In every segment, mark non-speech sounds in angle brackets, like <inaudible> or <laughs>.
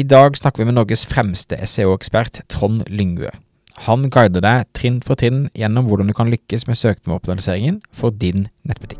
I dag snakker vi med Norges fremste SEO-ekspert, Trond Lyngve. Han guider deg trinn for trinn gjennom hvordan du kan lykkes med søkemotoroptimaliseringen for din nettbutikk.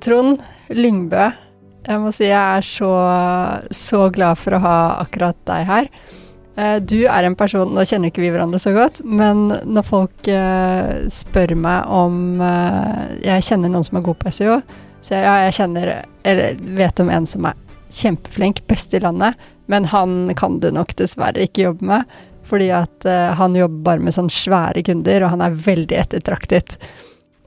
Trond Lyngbø, jeg må si jeg er så, så glad for å ha akkurat deg her. Eh, Du er en person Nå kjenner ikke vi hverandre så godt, men når folk eh, spør meg om eh, jeg kjenner noen som er god på SEO, så jeg, ja, jeg kjenner Eller vet om en som er kjempeflink, best i landet, men han kan du nok dessverre ikke jobbe med. Fordi at han jobber bare med sånne svære kunder, og han er veldig ettertraktet.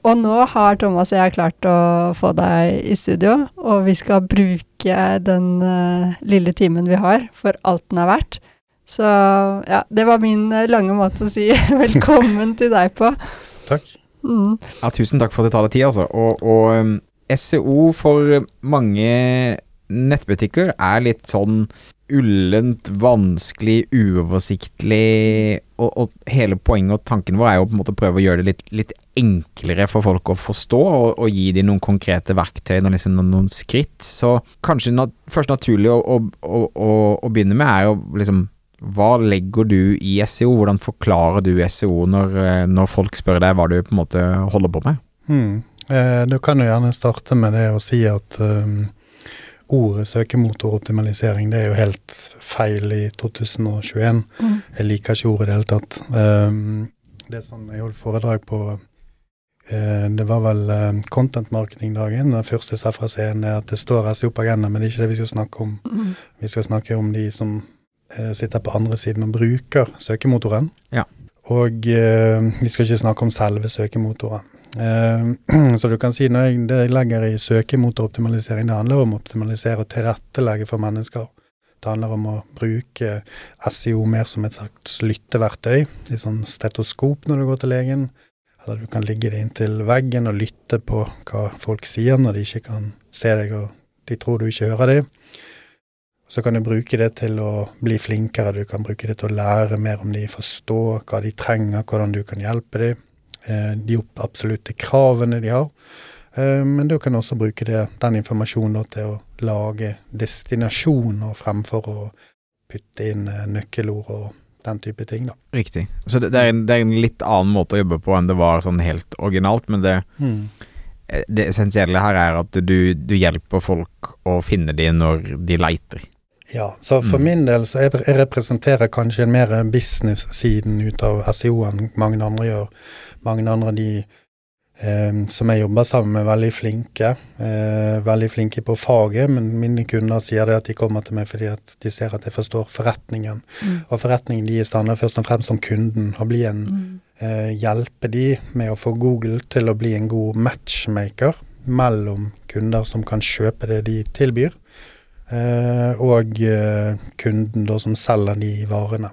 Og nå har Thomas og jeg klart å få deg i studio, og vi skal bruke den uh, lille timen vi har, for alt den er verdt. Så ja, det var min eh, lange måte å si <laughs> velkommen til deg på. Takk. Mm. Ja, tusen takk for at du tar deg tid, altså. Og, og um, SEO for mange nettbutikker er litt sånn ullent, vanskelig, uoversiktlig, og, og hele poenget og tanken vår er jo på en måte å prøve å gjøre det litt, litt enklere for folk å forstå, og, og gi dem noen konkrete verktøy, og liksom, noen, noen skritt. Så kanskje nat først naturlig å, å, å, å, å begynne med er jo liksom hva legger du i SEO? Hvordan forklarer du SEO når, eh, når folk spør deg hva du på en måte holder på med? Hmm. Eh, du kan jo gjerne starte med det å si at um, ordet søkemotoroptimalisering det er jo helt feil i 2021. Mm. Jeg liker ikke ordet i det hele tatt. Um, det sånn jeg holdt foredrag på Det var vel eh, Content Marketing-dagen. Den første scenen, er at det står SEO på agendaen, men det er ikke det vi skal snakke om. Mm. Vi skal snakke om de som eh, sitter på andre siden og bruker søkemotoren. Ja. Og eh, vi skal ikke snakke om selve søkemotoren. Eh, <clears throat> så du kan si når jeg, det jeg legger i søkemotoroptimalisering, det handler om å optimalisere og tilrettelegge for mennesker. Det handler om å bruke SEO mer som et slags lytteverktøy, i sånn stetoskop når du går til legen. Eller du kan ligge deg inntil veggen og lytte på hva folk sier når de ikke kan se deg og de tror du ikke hører dem. Så kan du bruke det til å bli flinkere, du kan bruke det til å lære mer om de, forstå hva de trenger, hvordan du kan hjelpe dem. Eh, de absolutte kravene de har. Eh, men du kan også bruke det, den informasjonen til å lage destinasjoner fremfor å putte inn eh, nøkkelord og den type ting. da. Riktig. Så det, det, er en, det er en litt annen måte å jobbe på enn det var sånn helt originalt, men det, Mm. det essensielle her er at du, du hjelper folk å finne de når de leiter. Ja, så for Mm. min del så jeg, jeg representerer kanskje en mer business-siden ut av SEO enn mange andre gjør. Mange andre de eh, som jeg jobber sammen med, er veldig flinke. Eh, veldig flinke på faget, men mine kunder sier det at de kommer til meg fordi at de ser at jeg forstår forretningen. Mm. Og forretningen de deres handler først og fremst om kunden. Å bli en Mm. eh, hjelpe de med å få Google til å bli en god matchmaker mellom kunder som kan kjøpe det de tilbyr, eh, og eh, kunden da som selger de varene.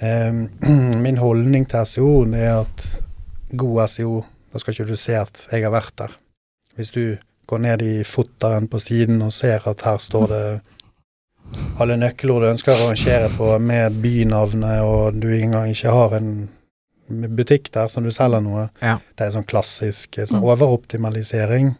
Eh, <clears throat> min holdning til SEO er at god SEO, da skal ikke du se at jeg har vært der. Hvis du går ned i fotteren på siden og ser at her står det alle nøkkelord du ønsker å rangere på med bynavnet, og du engang ikke har en butikk der som du selger noe. Ja. Det er sånn klassisk eh, sånn Mm. overoptimalisering,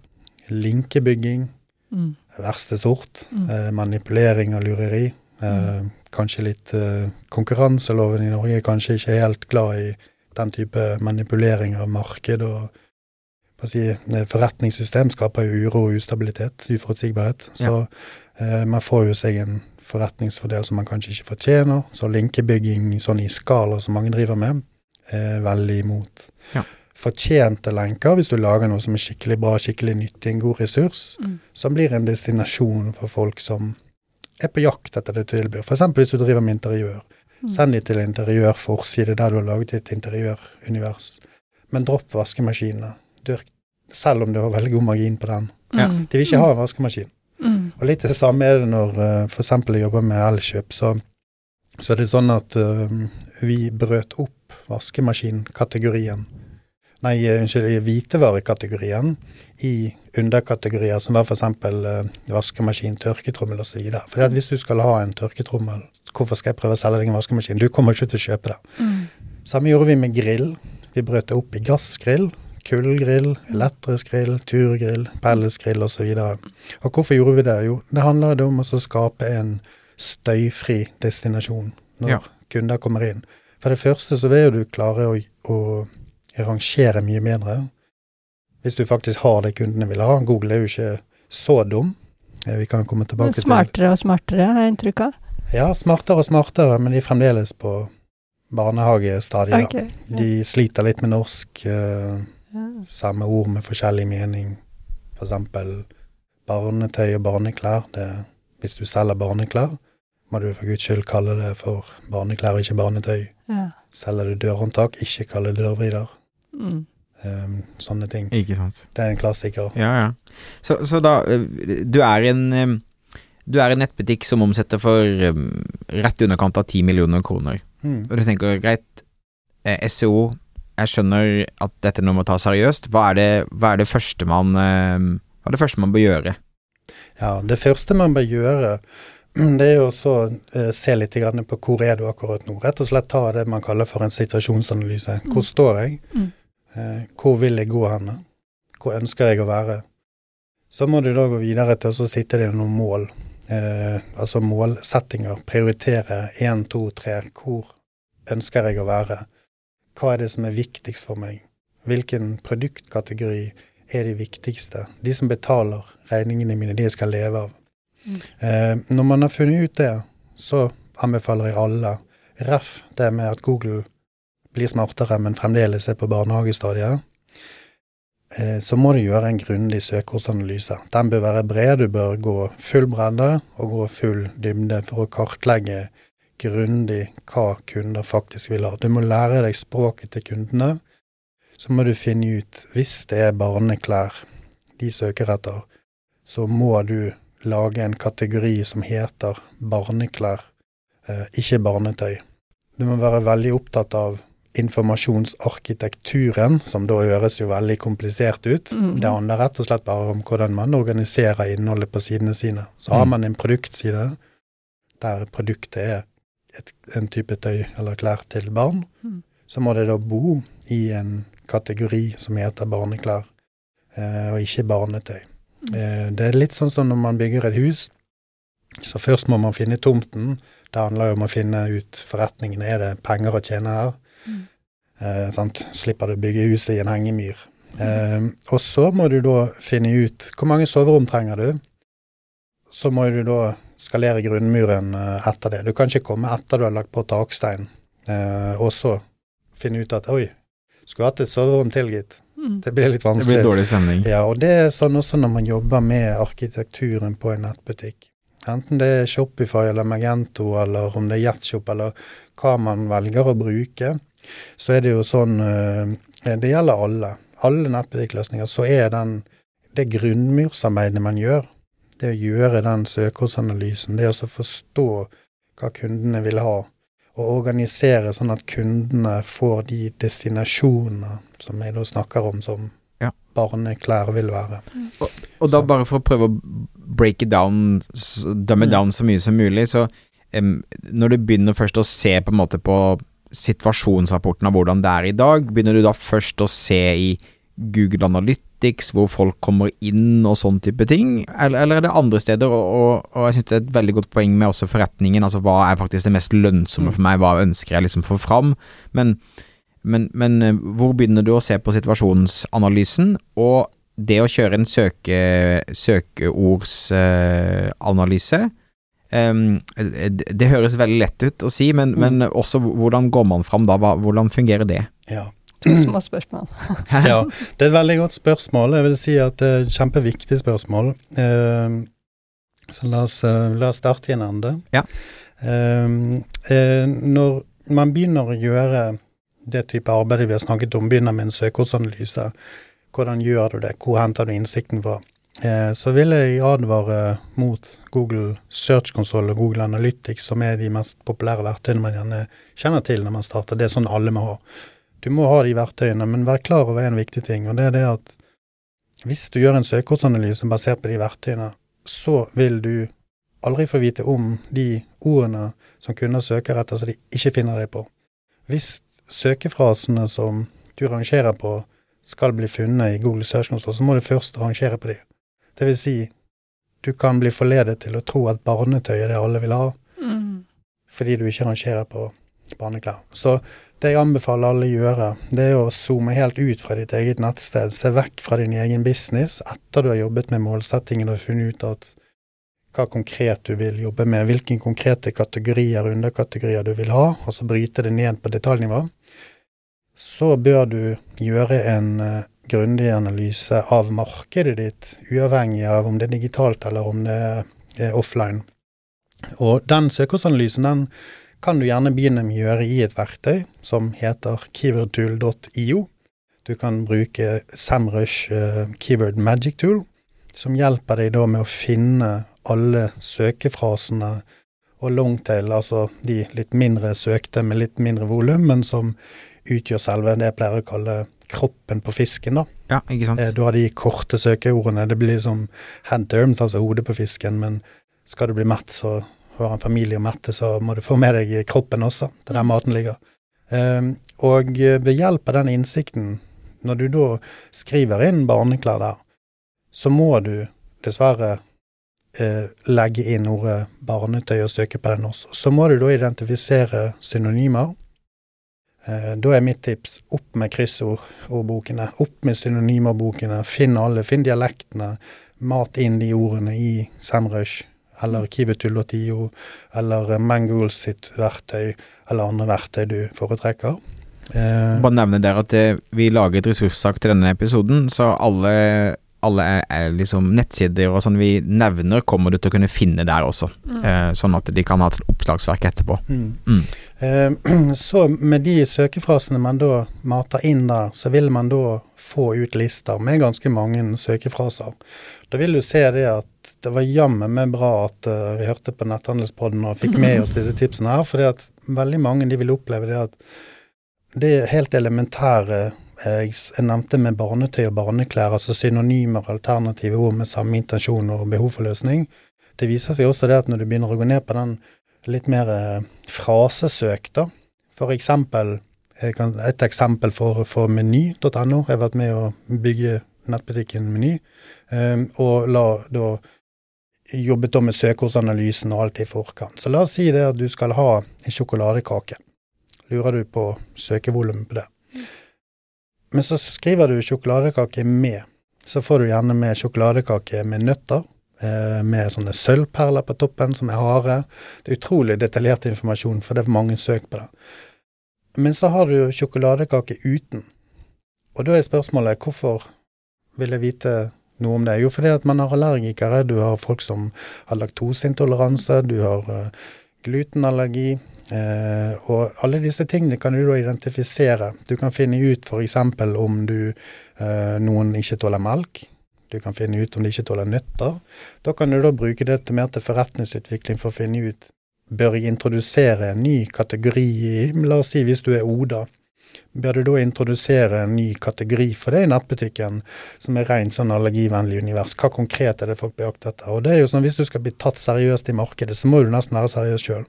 linkebygging, Mm. verste sort, Mm. eh, manipulering og lureri. Eh, kanskje litt eh, Konkurranseloven i Norge er kanskje ikke helt glad i den type manipulering av marked og si, forretningssystem skaper jo uro og ustabilitet, uforutsigbarhet. Så eh, man får jo seg en forretningsfordel som man kanskje ikke fortjener. Så linkebygging sånn i skala som mange driver med, er veldig imot. Ja. Fortjente lenker, hvis du lager noe som er skikkelig bra, skikkelig nyttig, en god ressurs, Mm. som blir en destinasjon for folk som er på jakt etter det du tilbyr. F.eks. hvis du driver med interiør. Send de til interiørforside der du har laget et interiørunivers. Men dropp vaskemaskinene. Dyrk selv om du har veldig god margin på den. Ja. Mm. De vil ikke ha en vaskemaskin. Mm. Og litt det samme er det når uh, f.eks. jeg jobber med Elkjøp, så, så er det sånn at uh, vi brøt opp vaskemaskinkategorien. Nei, eh, unnskyld, i hvitevarekategorien i underkategorier som var f.eks. Uh, vaskemaskin, tørketrommel osv. For hvis du skal ha en tørketrommel, hvorfor skal jeg prøve å selge deg en vaskemaskin? Du kommer ikke til å kjøpe det. Mm. Samme gjorde vi med grill. Vi brøt det opp i gassgrill, kullgrill, elektrisk grill, turgrill, pelletsgrill osv. Og, og hvorfor gjorde vi det? Jo, det handler om å skape en støyfri destinasjon når Ja. kunder kommer inn. For det første så vil jo du klare å, å rangere mye bedre. Hvis du faktisk har det kundene vil ha. Google er jo ikke så dum. Eh, Vi kan komme tilbake til Smartere og smartere, har jeg inntrykk av. Ja, smartere og smartere, men de er fremdeles på barnehagestadiet. Okay, ja. De sliter litt med norsk. eh, Ja. samme ord med forskjellig mening. For eksempel barnetøy og barneklær. Det, hvis du selger barneklær, må du for guds skyld kalle det for barneklær ikke barnetøy. Ja. Selger du dørhåndtak, ikke kalle det dørvrider. Mm. Um, sånne ting. Ikke sant. Det er en klassiker. Ja, ja. Så, så da eh, Du er en eh, Du er en nettbutikk som omsetter for eh, rett i underkant av 10 millioner kroner. Mm. Og du tenker greit, eh, SEO, jeg skjønner at dette nå må tas seriøst. Hva er det, hva er det første man eh, Hva er det første man bør gjøre? Ja, det første man bør gjøre, <clears throat> det er jo å eh, se litt grann på hvor er du akkurat nå. Rett og slett ta det man kaller for en situasjonsanalyse. Hvor Mm. står jeg? Mm. Eh, hvor vil jeg gå henne? Hvor ønsker jeg å være? Så må du da gå videre til å sitte deg noen mål. Eh, altså målsettinger. Prioritere én, to, tre. Hvor ønsker jeg å være? Hva er det som er viktigst for meg? Hvilken produktkategori er de viktigste? De som betaler regningene mine, de jeg skal leve av. Mm. Eh, når man har funnet ut det, så anbefaler jeg alle Ref det med at Google blir smartere, men fremdeles er på barnehagestadiet. Eh, så må du gjøre en grundig søkeordsanalyse. Den bør være bred, du bør gå full bredde og gå full dybde for å kartlegge grundig hva kunder faktisk vil ha. Du må lære deg språket til kundene. Så må du finne ut, hvis det er barneklær de søker etter, så må du lage en kategori som heter barneklær, eh, ikke barnetøy. Du må være veldig opptatt av informasjonsarkitekturen, som da høres jo veldig komplisert ut. Mm. Det handler rett og slett bare om hvordan man organiserer innholdet på sidene sine. Så har Mm. man en produktside der produktet er et, en type tøy eller klær til barn. Mm. Så må det da bo i en kategori som heter barneklær, eh, og ikke barnetøy. Mm. Eh, det er litt sånn som når man bygger et hus. Så først må man finne tomten. Det handler jo om å finne ut forretningen. Er det penger å tjene her? Mm. Eh, sant? Slipper du å bygge huset i en hengemyr. Eh, og så må du da finne ut hvor mange soverom trenger du. Så må du da skalere grunnmuren eh, etter det. Du kan ikke komme etter du har lagt på takstein, eh, og så finne ut at oi, skulle hatt et soverom til, gitt. Mm. Det blir litt Det vanskelig. blir dårlig stemning. Ja, og det er sånn også når man jobber med arkitekturen på en nettbutikk. Enten det er Shopify eller Magento, eller om det er Jetshop, eller hva man velger å bruke, så er det jo sånn eh, Det gjelder alle. Alle nettbutikkløsninger. Så er den det grunnmursarbeidet man gjør, det å gjøre den søkeordsanalysen, det å forstå hva kundene vil ha, og organisere sånn at kundene får de destinasjonene som jeg da snakker om, som Ja. barneklær vil være. Og da Så- bare for å prøve å break it down, dumme Mm. down så mye som mulig, så um, når du begynner først å se på en måte på situasjonsrapporten av hvordan det er i dag, begynner du da først å se i Google Analytics, hvor folk kommer inn og sånn type ting, eller, eller er det andre steder? Og, og, jeg synes det er et veldig godt poeng med også forretningen, altså hva er faktisk det mest lønnsomme Mm. for meg, hva ønsker jeg liksom å få fram, men, men, men eh, hvor begynner du å se på situasjonsanalysen, og det å kjøre en søke, søkeordsanalyse em, det, det høres veldig lett ut å si, men, Mm. men også hvordan går man fram da? Hva, hvordan fungerer det? Ja. To små spørsmål. ja, det er et veldig godt spørsmål. Jeg vil si at det er et kjempeviktig spørsmål. Uh, så la oss, eh, la oss starte i en ende. Ja. Uh, uh, når man begynner å gjøre det type arbeidet vi har snakket om, begynner med en søkeordsanalyse, Hvordan gjør du det? Hvor henter du innsikten fra? Eh, så vil jeg advare mot Google Search Console og Google Analytics, som er de mest populære verktøyene man gjerne kjenner til når man starter. Det er sånn alle må ha. Du må ha de verktøyene, men vær klar over en viktig ting, og det er det at hvis du gjør en søkeordsanalyse basert på de verktøyene, så vil du aldri få vite om de ordene som kunder søker etter, så de ikke finner deg på. Hvis søkefrasene som du rangerer på, skal bli funnet i Google Search Console, så må du først rangere på de. Det vil si, du kan bli forledet til å tro at barnetøy er det alle vil ha, Mm. fordi du ikke rangerer på barneklær. Så det jeg anbefaler alle å gjøre, det er å zoome helt ut fra ditt eget nettsted. Se vekk fra din egen business etter du har jobbet med målsettingen og funnet ut at hva konkret du vil jobbe med, hvilke konkrete kategorier og underkategorier du vil ha, og så bryte det ned på detaljnivå. Så bør du gjøre en uh, grundig analyse av markedet ditt, uavhengig av om det er digitalt eller om det er offline. Og den søkeordsanalysen den kan du gjerne begynne med å gjøre i et verktøy som heter keywordtool.io. Du kan bruke Samrush uh, Keyword Magic Tool, som hjelper deg da med å finne alle søkefrasene og longtail, altså de litt mindre søkte med litt mindre volum, men som utgjør selve det jeg pleier å kalle kroppen på fisken. da. Ja, ikke sant? Eh, Du har de korte søkeordene. Det blir som hand terms, altså hodet på fisken, men skal du bli mett, så har en familie å mette, så må du få med deg kroppen også. Det er der maten ligger. Um, og ved hjelp av den innsikten, når du da skriver inn barneklær der, så må du dessverre eh, legge inn ordet barnetøy og søke på den også. Så må du da identifisere synonymer. Eh, da er mitt tips opp med kryssordbokene, opp med synonymerbokene, finn alle, finn dialektene, mat inn de ordene i Semrush eller Kivetulotio eller Mangools sitt verktøy eller andre verktøy du foretrekker. Eh, Bare nevne der at vi lager et ressurssak til denne episoden, så alle, alle er, er liksom nettsider og sånn vi nevner, kommer du til å kunne finne der også. Eh, sånn at de kan ha et sånt oppslagsverk etterpå. mm. Mm. Eh, <clears throat> så med de søkefrasene man da mater inn der, så vil man da få ut lister med ganske mange søkefraser. Da vil du se det at det var jammen meg bra at uh, vi hørte på Netthandelspodden og fikk med oss disse tipsene her, fordi at veldig mange de vil oppleve det at det helt elementære jeg, nevnte med barnetøy og barneklær, altså synonymer, alternative ord med samme intensjon og behov for løsning. Det viser seg også det at når du begynner å gå ned på den litt mer eh, frasesøk, da. For eksempel, kan, et eksempel for, for meny.no. Jeg har vært med å bygge nettbutikken Meny, um, og la da jobbet da med søkeordsanalysen og alt i forkant. Så la oss si det at du skal ha en sjokoladekake. Lurer du på søkevolumet på det. Men så skriver du sjokoladekake med. Så får du gjerne med sjokoladekake med nøtter, eh, med sånne sølvperler på toppen som er harde. Det er utrolig detaljert informasjon, for det er mange søk på det. Men så har du sjokoladekake uten. Og da er spørsmålet hvorfor vil jeg vite noe om det? Jo, fordi at man har allergikere, du har folk som har laktoseintoleranse, du har eh, glutenallergi, eh, og alle disse tingene kan du da identifisere. Du kan finne ut f.eks. om du, eh, noen ikke tåler melk. Du kan finne ut om de ikke tåler nøtter. Da kan du da bruke det til mer til forretningsutvikling for å finne ut Bør jeg introdusere en ny kategori La oss si hvis du er Oda. Bør du da introdusere en ny kategori for det i nettbutikken, som er rent sånn allergivennlig univers? Hva konkret er det folk blir jaktet etter? Og det er jo sånn, Hvis du skal bli tatt seriøst i markedet, så må du nesten være seriøs sjøl.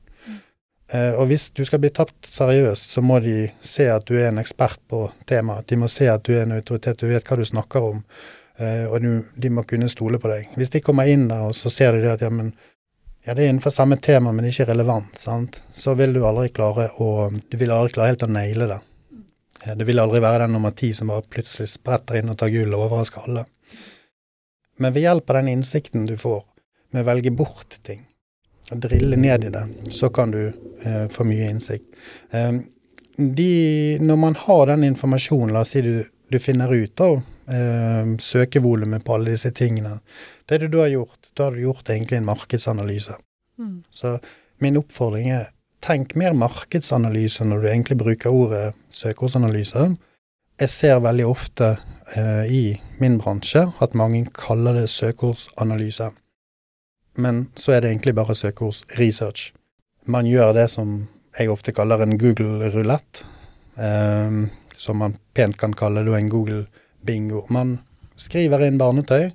Eh, og hvis du skal bli tatt seriøst, så må de se at du er en ekspert på temaet. De må se at du er en autoritet, du vet hva du snakker om, eh, og du, de må kunne stole på deg. Hvis de kommer inn der, og så ser de det at ja, men ja, det er innenfor samme tema, men ikke relevant, sant? så vil du aldri klare å Du vil aldri klare helt å naile det. Eh, Du vil aldri være den nummer ti som bare plutselig spretter inn og tar gull og overrasker alle. Men ved hjelp av den innsikten du får med å velge bort ting, drille ned i det, så kan du eh, få mye innsikt. Eh, de, når man har den informasjonen, la oss si du, du finner ut av eh, søkevolumet på alle disse tingene, det du da har gjort, da har du gjort egentlig en markedsanalyse. Mm. Så min oppfordring er tenk mer markedsanalyse når du egentlig bruker ordet søkeordsanalyse. jeg ser veldig ofte eh, i min bransje at mange kaller det søkeordsanalyse. Men så er det egentlig bare søkeordsresearch. Man gjør det som jeg ofte kaller en Google-rulett, eh, som man pent kan kalle det en Google-bingo. Man skriver inn barnetøy,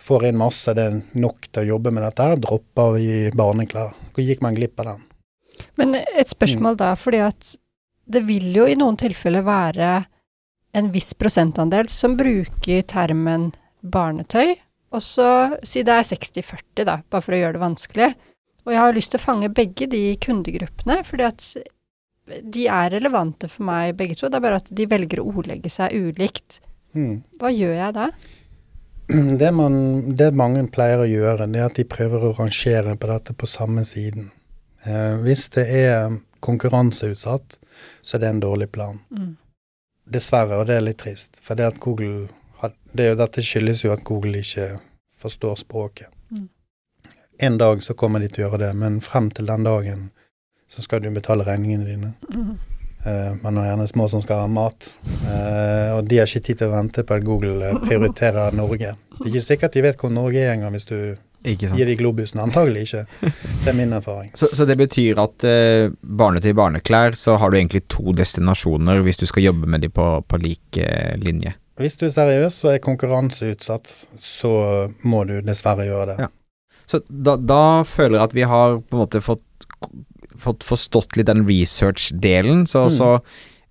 får inn masse, det er nok til å jobbe med dette, dropper i barneklær. Hvor gikk man glipp av den? Men et spørsmål da, fordi at det vil jo i noen tilfeller være en viss prosentandel som bruker termen barnetøy, og så si det er 60-40, da, bare for å gjøre det vanskelig. Og jeg har lyst til å fange begge de kundegruppene, fordi at de er relevante for meg begge to. Det er bare at de velger å ordlegge seg ulikt. Mm. Hva gjør jeg da? <clears throat> Det, man, det mange pleier å gjøre, det er at de prøver å rangere på dette på samme siden. Eh, hvis det er konkurranseutsatt, så er det en dårlig plan. Mm. Dessverre, og det er litt trist. For det at Google det, Dette skyldes jo at Google ikke forstår språket. Mm. En dag så kommer de til å gjøre det, men frem til den dagen så skal du betale regningene dine. Mm. Uh, man har gjerne små som skal ha mat, uh, og de har ikke tid til å vente på at Google uh, prioriterer Norge. Det er ikke sikkert de vet hvor Norge er engang hvis du gir de globusen. Antagelig ikke. Det er min erfaring. <laughs> Så, så det betyr at barnetøy barneklær, så har du egentlig to destinasjoner hvis du skal jobbe med de på, på lik linje? Hvis du er seriøs og er konkurranseutsatt, så må du dessverre gjøre det. Ja. Så da, da, føler jeg at vi har på en måte fått fått forstått litt den research-delen, så, mm. så,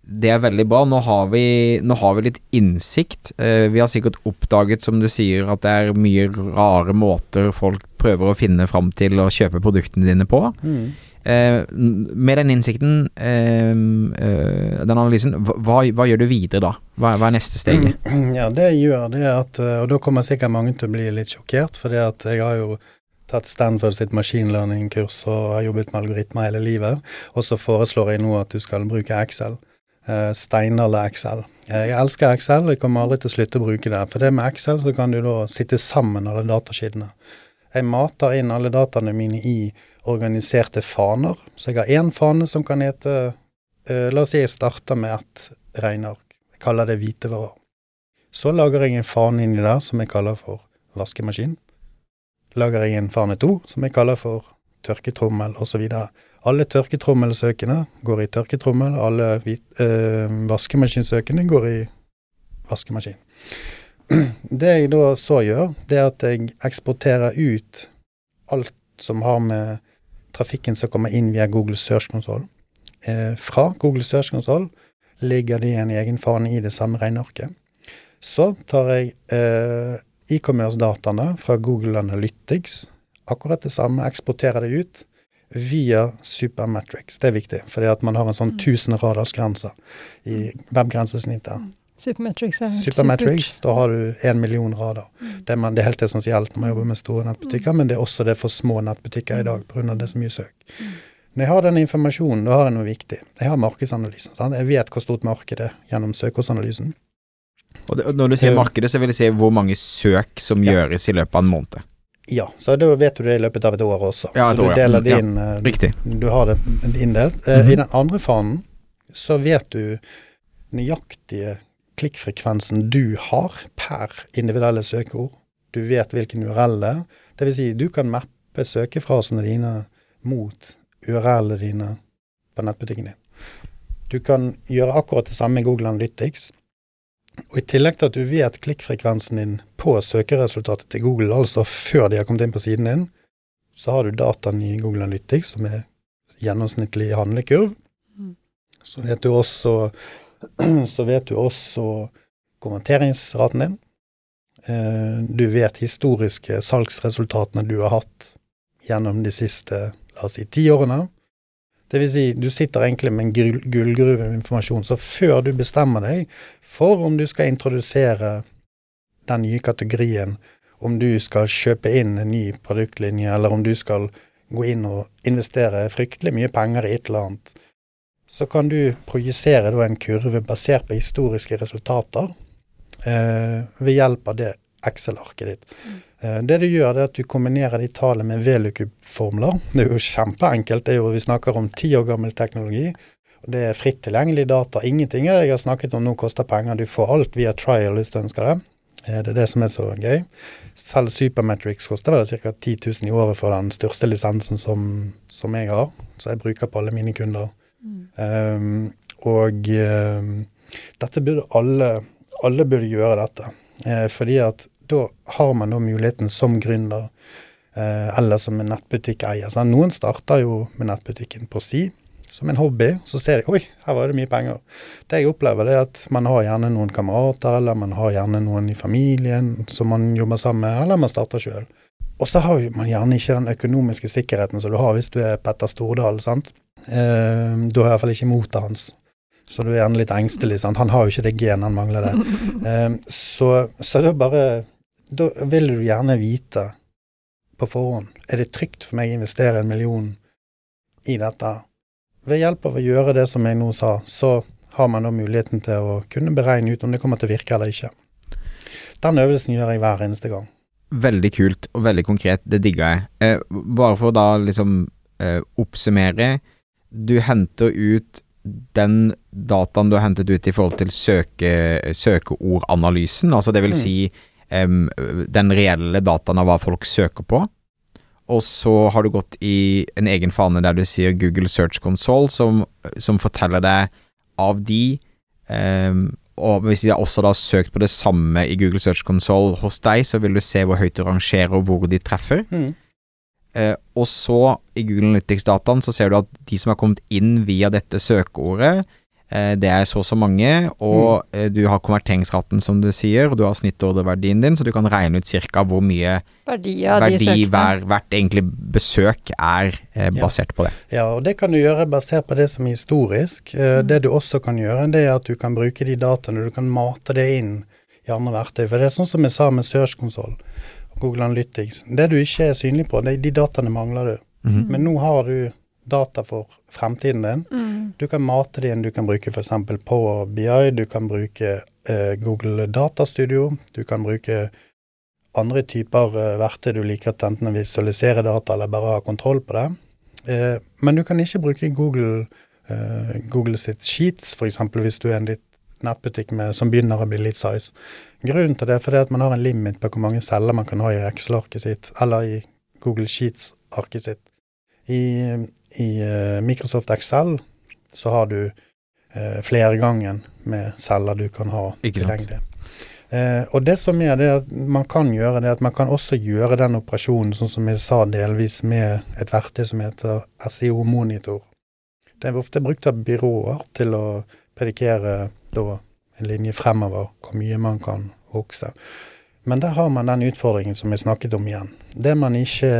det er veldig bra. Nå har vi, nå har vi litt innsikt. Eh, vi har sikkert oppdaget, som du sier, at det er mye rare måter folk prøver å finne fram til å kjøpe produktene dine på. Mm. Eh, med den innsikten, eh, eh den analysen, hva, hva, gjør du videre da? Hva, hva er neste steg? <clears throat> Ja, det jeg gjør, det er at Og da kommer sikkert mange til å bli litt sjokkert, for jeg har jo tatt Stanford sitt machine learning-kurs og har jobbet med algoritmer hele livet. Og så foreslår jeg nå at du skal bruke Excel. Uh, steinalder Excel. Jeg elsker Excel, og jeg kommer aldri til å slutte å bruke det. For det med Excel så kan du da sitte sammen alle dataskidene. Jeg mater inn alle dataene mine i organiserte faner. Så jeg har én fane som kan hete uh, La oss si jeg starter med et regneark. Jeg kaller det hvitevarer. Så lager jeg en fane inni der som jeg kaller for vaskemaskin lager jeg en Fane 2, som jeg kaller for tørketrommel osv. Alle tørketrommelsøkende går i tørketrommel, alle øh, vaskemaskinsøkende går i vaskemaskin. <clears throat> Det jeg da så gjør, det er at jeg eksporterer ut alt som har med trafikken som kommer inn via Google Search Console. Eh, fra Google Search Console ligger det i en egen fane i det samme regnearket. Så tar jeg eh, e-commerce-dataene fra Google Analytics, akkurat det samme, eksporterer det ut via Supermetrics. Det er viktig, fordi at man har en sånn 1000 radarsgrense i webgrensesnittet. Mm. Supermetrics er Supermetrics, supert. da har du én million rader. Mm. Det, man, det, er helt essensielt når man jobber med store nettbutikker, mm. men det er også det for små nettbutikker i dag pga. det er så mye søk. Mm. Når jeg har den informasjonen, da har jeg noe viktig. Jeg har markedsanalysen. Sant? Jeg vet hvor stort markedet er gjennom søkeordsanalysen. Og, det, når du sier markedet, så vil jeg si hvor mange søk som ja. gjøres i løpet av en måned. Ja, så da vet du det i løpet av et år også. Ja, et så du deler det inn. Ja, riktig. Du har det inndelt. Mm -hmm. I den andre fanen så vet du nøyaktige klikkfrekvensen du har per individuelle søkeord. Du vet hvilken URL det er. Vil si, du kan mappe søkefrasene dine mot URL-ene dine på nettbutikken din. Du kan gjøre akkurat det samme i Google Analytics. Og I tillegg til at du vet klikkfrekvensen din på søkeresultatet til Google, altså før de har kommet inn på siden din, så har du dataen i Google Analytics, som er gjennomsnittlig handlekurv. Mm. Så vet du også, <clears throat> så vet du også konverteringsraten din. Eh, du vet historiske salgsresultatene du har hatt gjennom de siste, la oss si, ti årene. Det vil si, du sitter egentlig med en gullgruve med informasjon. Så før du bestemmer deg for om du skal introdusere den nye kategorien, om du skal kjøpe inn en ny produktlinje, eller om du skal gå inn og investere fryktelig mye penger i et eller annet, så kan du projisere en kurve basert på historiske resultater eh, ved hjelp av det Excel-arket ditt. Mm. Eh, det du gjør, er at du kombinerer de tallene med VLUKUB-formler. Det er jo kjempeenkelt. det er jo, Vi snakker om ti år gammel teknologi. Det er fritt tilgjengelig data. Ingenting jeg har snakket om nå koster penger. Du får alt via trial hvis du ønsker det. Eh, Det er det som er så gøy. Selv Supermetrics koster vel ca. 10 000 i året for den største lisensen som, som jeg har, så jeg bruker på alle mine kunder. Um, og um, dette burde alle, alle burde gjøre dette. Eh, fordi at da har man da muligheten som gründer eh, eller som en nettbutikkeier. Sånn. Noen starter jo med nettbutikken på si som en hobby. Så ser de oi, her var det mye penger. Det jeg opplever, det er at man har gjerne noen kamerater, eller man har gjerne noen i familien som man jobber sammen med, eller man starter sjøl. Og så har man gjerne ikke den økonomiske sikkerheten som du har hvis du er Petter Stordal. sant? Eh, du har iallfall ikke motet hans. Så du er gjerne litt engstelig. sant? Han har jo ikke det genet, han mangler det. <laughs> Eh, så, så da bare Da vil du gjerne vite på forhånd er det trygt for meg å investere en million i dette. Ved hjelp av å gjøre det som jeg nå sa, så har man da muligheten til å kunne beregne ut om det kommer til å virke eller ikke. Den øvelsen gjør jeg hver eneste gang. Veldig kult og veldig konkret, det digga jeg. Eh, bare for å da liksom eh, oppsummere. Du henter ut den dataen du har hentet ut i forhold til søke, søkeordanalysen, altså det vil Mm. si um, den reelle dataen av hva folk søker på. Og så har du gått i en egen fane der du sier Google Search Console, som, som forteller deg av de um, og hvis de også da har søkt på det samme i Google Search Console hos deg, så vil du se hvor høyt du rangerer og hvor de treffer. Mm. Eh, og så, i Google Analytics-dataen, så ser du at de som har kommet inn via dette søkeordet, eh, det er så og så mange, og eh, du har konverteringsraten, som du sier, og du har snittordreverdien din, så du kan regne ut cirka hvor mye Verdi verdi hver, hvert egentlig besøk er eh, Ja. basert på det. Ja, og det kan du gjøre basert på det som er historisk. Eh, Det du også kan gjøre, det er at du kan bruke de dataene, du kan mate det inn i andre verktøy. For det er sånn som jeg sa med Search Console Google Analytics. Det du ikke er synlig på, det, de dataene mangler du. Mhm. Men nå har du data for fremtiden din. Mm. Du kan mate det inn, du kan bruke f.eks. Power BI, du kan bruke eh, Google Datastudio, du kan bruke andre typer eh, verktøy du liker til enten å visualisere data eller bare ha kontroll på det. Eh, men du kan ikke bruke Google, eh, Google sitt Sheets, f.eks. hvis du er en litt nettbutikk med, som begynner å bli litt size. Grunnen til det er fordi at man har en limit på hvor mange celler man kan ha i Excel-arket sitt, eller i Google Sheets-arket sitt. I, i eh, Microsoft Excel så har du eh, flergangen med celler du kan ha tilgjengelig. Eh, og det som er det at man kan gjøre, det at man kan også gjøre den operasjonen sånn som jeg sa delvis med et verktøy som heter SEO Monitor. Det er ofte brukt av byråer til å predikere da en linje fremover, hvor mye man kan vokse. Men der har man den utfordringen som jeg snakket om igjen. Det man ikke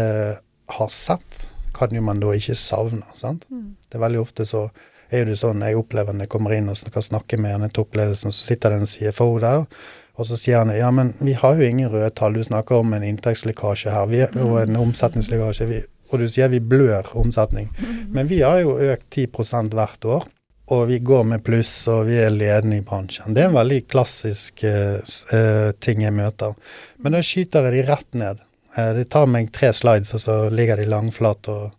har sett, kan jo man da ikke savne. sant? Mm. Det er veldig ofte så er jo det sånn jeg opplever når jeg kommer inn og skal snakke med denne toppledelsen, så sitter det en CFO der, og så sier han ja, men vi har jo ingen røde tall, du snakker om en inntektslekkasje her, vi, og en omsetningslekkasje, vi, og du sier vi blør omsetning. Men vi har jo økt 10 hvert år, og vi går med pluss, og vi er ledende i bransjen. Det er en veldig klassisk uh, ting jeg møter. Men da skyter jeg de rett ned. Uh, det tar meg tre slides, og så ligger de langflat og,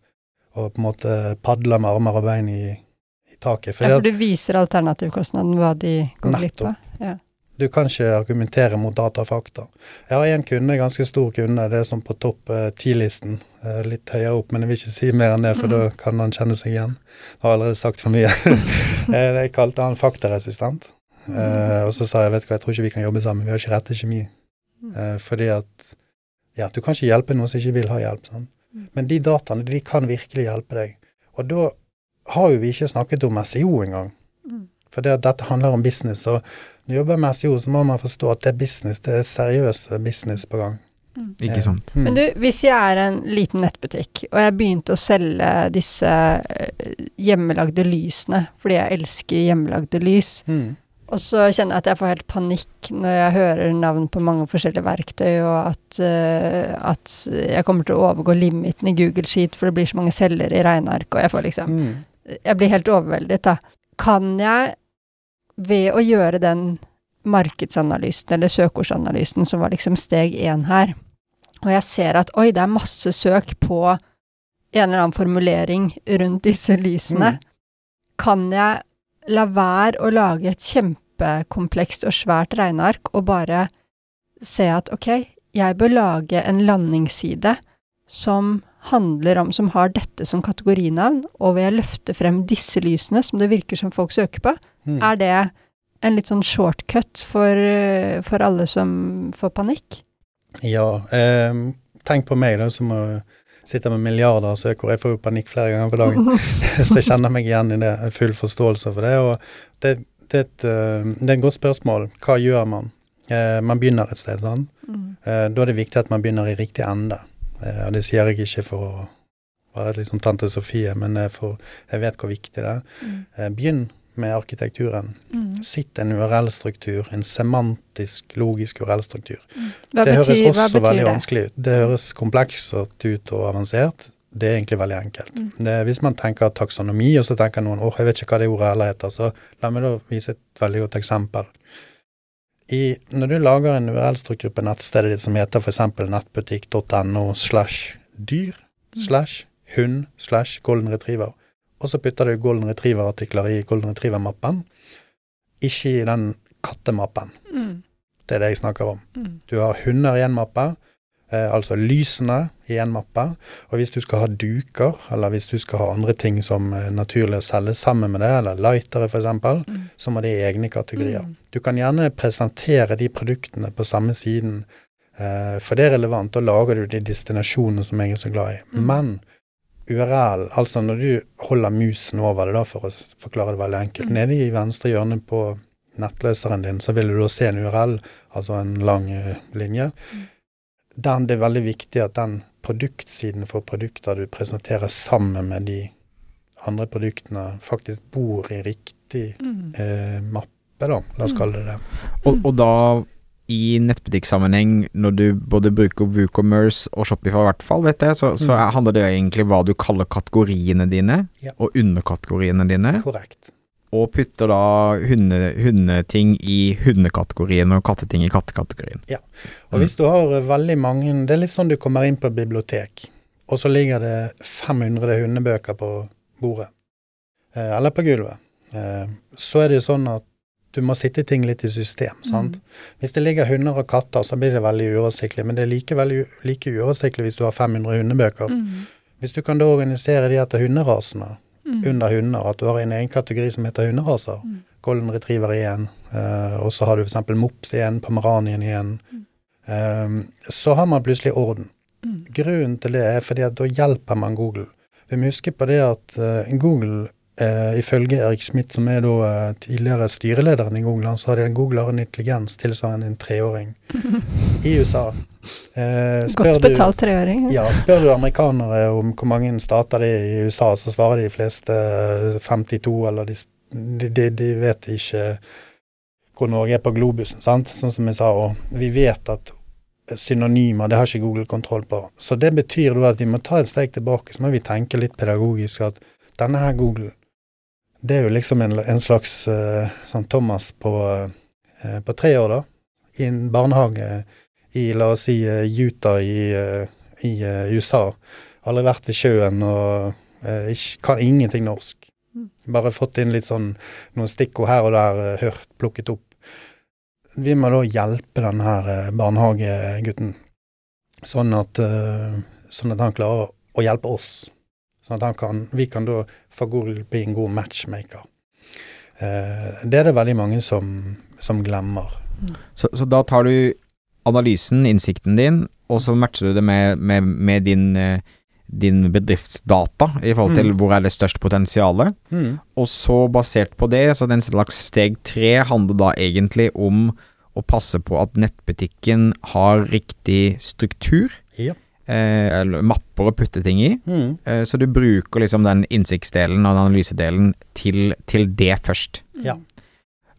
og på en måte padler med armer og bein i, i taket. Ja, for du viser alternativkostnaden, hva de går glipp av. Ja. Du kan ikke argumentere mot data og fakta. Jeg har en kunde, ganske stor kunde, det er sånn på topp eh, ti-listen. Eh, litt høyere opp, men jeg vil ikke si mer enn det, for da kan han kjenne seg igjen. Jeg har allerede sagt for mye. <laughs> Eh, jeg kalte han faktaresistent. Eh, og så sa jeg vet du hva, jeg tror ikke vi kan jobbe sammen, vi har ikke rette kjemi. Eh, fordi at ja, du kan ikke hjelpe noen som ikke vil ha hjelp. Sånn. Men de dataene de kan virkelig hjelpe deg. Og da har jo vi ikke snakket om SEO engang. Mm. For det, at dette handler om business. Og du jobber med SEO, så må man forstå at det er business, det er seriøs business på gang. Ikke sant? Mm. Men du, hvis jeg er en liten nettbutikk, og jeg begynte å selge disse eh, hjemmelagde lysene, fordi jeg elsker hjemmelagde lys, Mm. og så kjenner jeg at jeg får helt panikk når jeg hører navn på mange forskjellige verktøy, og at, uh, at jeg kommer til å overgå limiten i Google Sheet, for det blir så mange celler i regneark, og jeg får liksom Mm. Jeg blir helt overveldet, da. Kan jeg, ved å gjøre den markedsanalysen, eller søkeordsanalysen, som var liksom steg én her, og jeg ser at oi, det er masse søk på en eller annen formulering rundt disse lysene, Mm. kan jeg la være å lage et kjempekomplekst og svært regneark og bare se at ok, jeg bør lage en landingsside som handler om, som har dette som kategorinavn, og vil jeg løfte frem disse lysene som det virker som folk søker på, Mm. er det en litt sånn shortcut for, for alle som får panikk? Ja, eh, tenk på meg da, som sitter med milliarder av søkere. Jeg får jo panikk flere ganger på dagen, <laughs> så jeg kjenner meg igjen i det. Full forståelse for det. Og det, det, er, et, eh, det er et godt spørsmål. Hva gjør man? Eh, man begynner et sted, sant. Mm. Eh, da er det viktig at man begynner i riktig ende. Eh, og det sier jeg ikke for å være liksom tante Sofie, men eh, for jeg vet hvor viktig det er. Mm. Eh, begynn med arkitekturen. Mm. Sitt en URL-struktur, en semantisk, logisk URL-struktur. Hva det betyr, høres også veldig det? vanskelig ut. Det høres komplekst ut og avansert. Det er egentlig veldig enkelt. Mm. Det, hvis man tenker taksonomi, og så tenker noen åh, jeg vet ikke hva det ordet heller heter, så la meg da vise et veldig godt eksempel. I, når du lager en URL-struktur på nettstedet ditt som heter f.eks. nettbutikk.no slash dyr slash hund slash golden retriever, og så putter du golden retriever-artikler i golden retriever-mappen, ikke i den kattemappen. Mm. Det er det jeg snakker om. Mm. Du har hunder i en mappe, altså lysene i en mappe. Og hvis du skal ha duker, eller hvis du skal ha andre ting som er naturlig å selge sammen med det, eller lightere f.eks., Mm. så må det i egne kategorier. Mm. Du kan gjerne presentere de produktene på samme siden, eh, for det er relevant. Da lager du de destinasjonene som jeg er så glad i. Mm. Men URL, altså når du holder musen over det, da, for å forklare det veldig enkelt, Mm. nede i venstre hjørne på nettleseren din, så vil du da se en URL, altså en lang eh, linje. Mm. Den, det er veldig viktig at den produktsiden for produkter du presenterer sammen med de andre produktene, faktisk bor i riktig Mm. eh, mappe, da. La oss Mm. kalle det det. Og, og da i nettbutikksammenheng, når du både bruker WooCommerce og Shopify i hvert fall, vet jeg, så, så Mm. handler det egentlig om hva du kaller kategoriene dine, Ja. og underkategoriene dine, Korrekt. Og putter da hunde, hundeting i hundekategorien og katteting i kattekategorien. Ja, Og hvis du har eh, veldig mange Det er litt sånn du kommer inn på et bibliotek, og så ligger det 500 hundebøker på bordet, eh, eller på gulvet. Eh, så er det jo sånn at du må sitte ting litt i system, sant. Hvis det ligger hunder og katter, så blir det veldig uoversiktlig, men det er likevel like uoversiktlig hvis du har 500 hundebøker. Mm. Hvis du kan da organisere de etter hunderasene Mm. under hunder, at du har en egen kategori som heter hunderaser, Mm. golden retriever igjen, eh, og så har du f.eks. mops igjen, pomeranien igjen, eh, så har man plutselig orden. Mm. Grunnen til det er fordi at da hjelper man Google. Vi må huske på det at eh, Google, eh, ifølge Erik Schmidt, som er da eh, tidligere styrelederen i Google, han sa at Google har en intelligens tilsvarende en treåring <laughs> i USA. Eh, Godt betalt treåring. ja, spør du amerikanere om hvor mange stater det er i USA, så svarer de fleste eh, 52, eller de, de, de, de vet ikke hvor Norge er på globusen, sant? sånn som jeg sa. Og vi vet at synonymer, det har ikke Google kontroll på. Så det betyr da at vi må ta et steg tilbake, så må vi tenke litt pedagogisk at denne her Google, det er jo liksom en, en slags uh, sånn Thomas på, uh, på tre år, da, i en barnehage i, la oss si, eh, Utah i, eh, i eh, USA. Aldri vært ved sjøen og eh, ikke, kan ingenting norsk. Mm. Bare fått inn litt sånn noen stikkord her og der, hørt, plukket opp. Vi må da hjelpe denne her eh, barnehagegutten, sånn at, sånn at han klarer å hjelpe oss. Sånn at han kan, vi kan da for bli en god matchmaker. Eh, det er det veldig mange som, som glemmer. Så, så da tar du analysen, innsikten din, og så matcher du det med, med, med din, eh, din bedriftsdata i forhold til Mm. hvor er det størst potensial. Mm. Og så basert på det, så den slags steg tre handler da egentlig om å passe på at nettbutikken har riktig struktur, Ja. eh, eller mapper å putte ting i. Mm. Eh, så du bruker liksom den innsiktsdelen og den analysedelen til, til det først. Ja.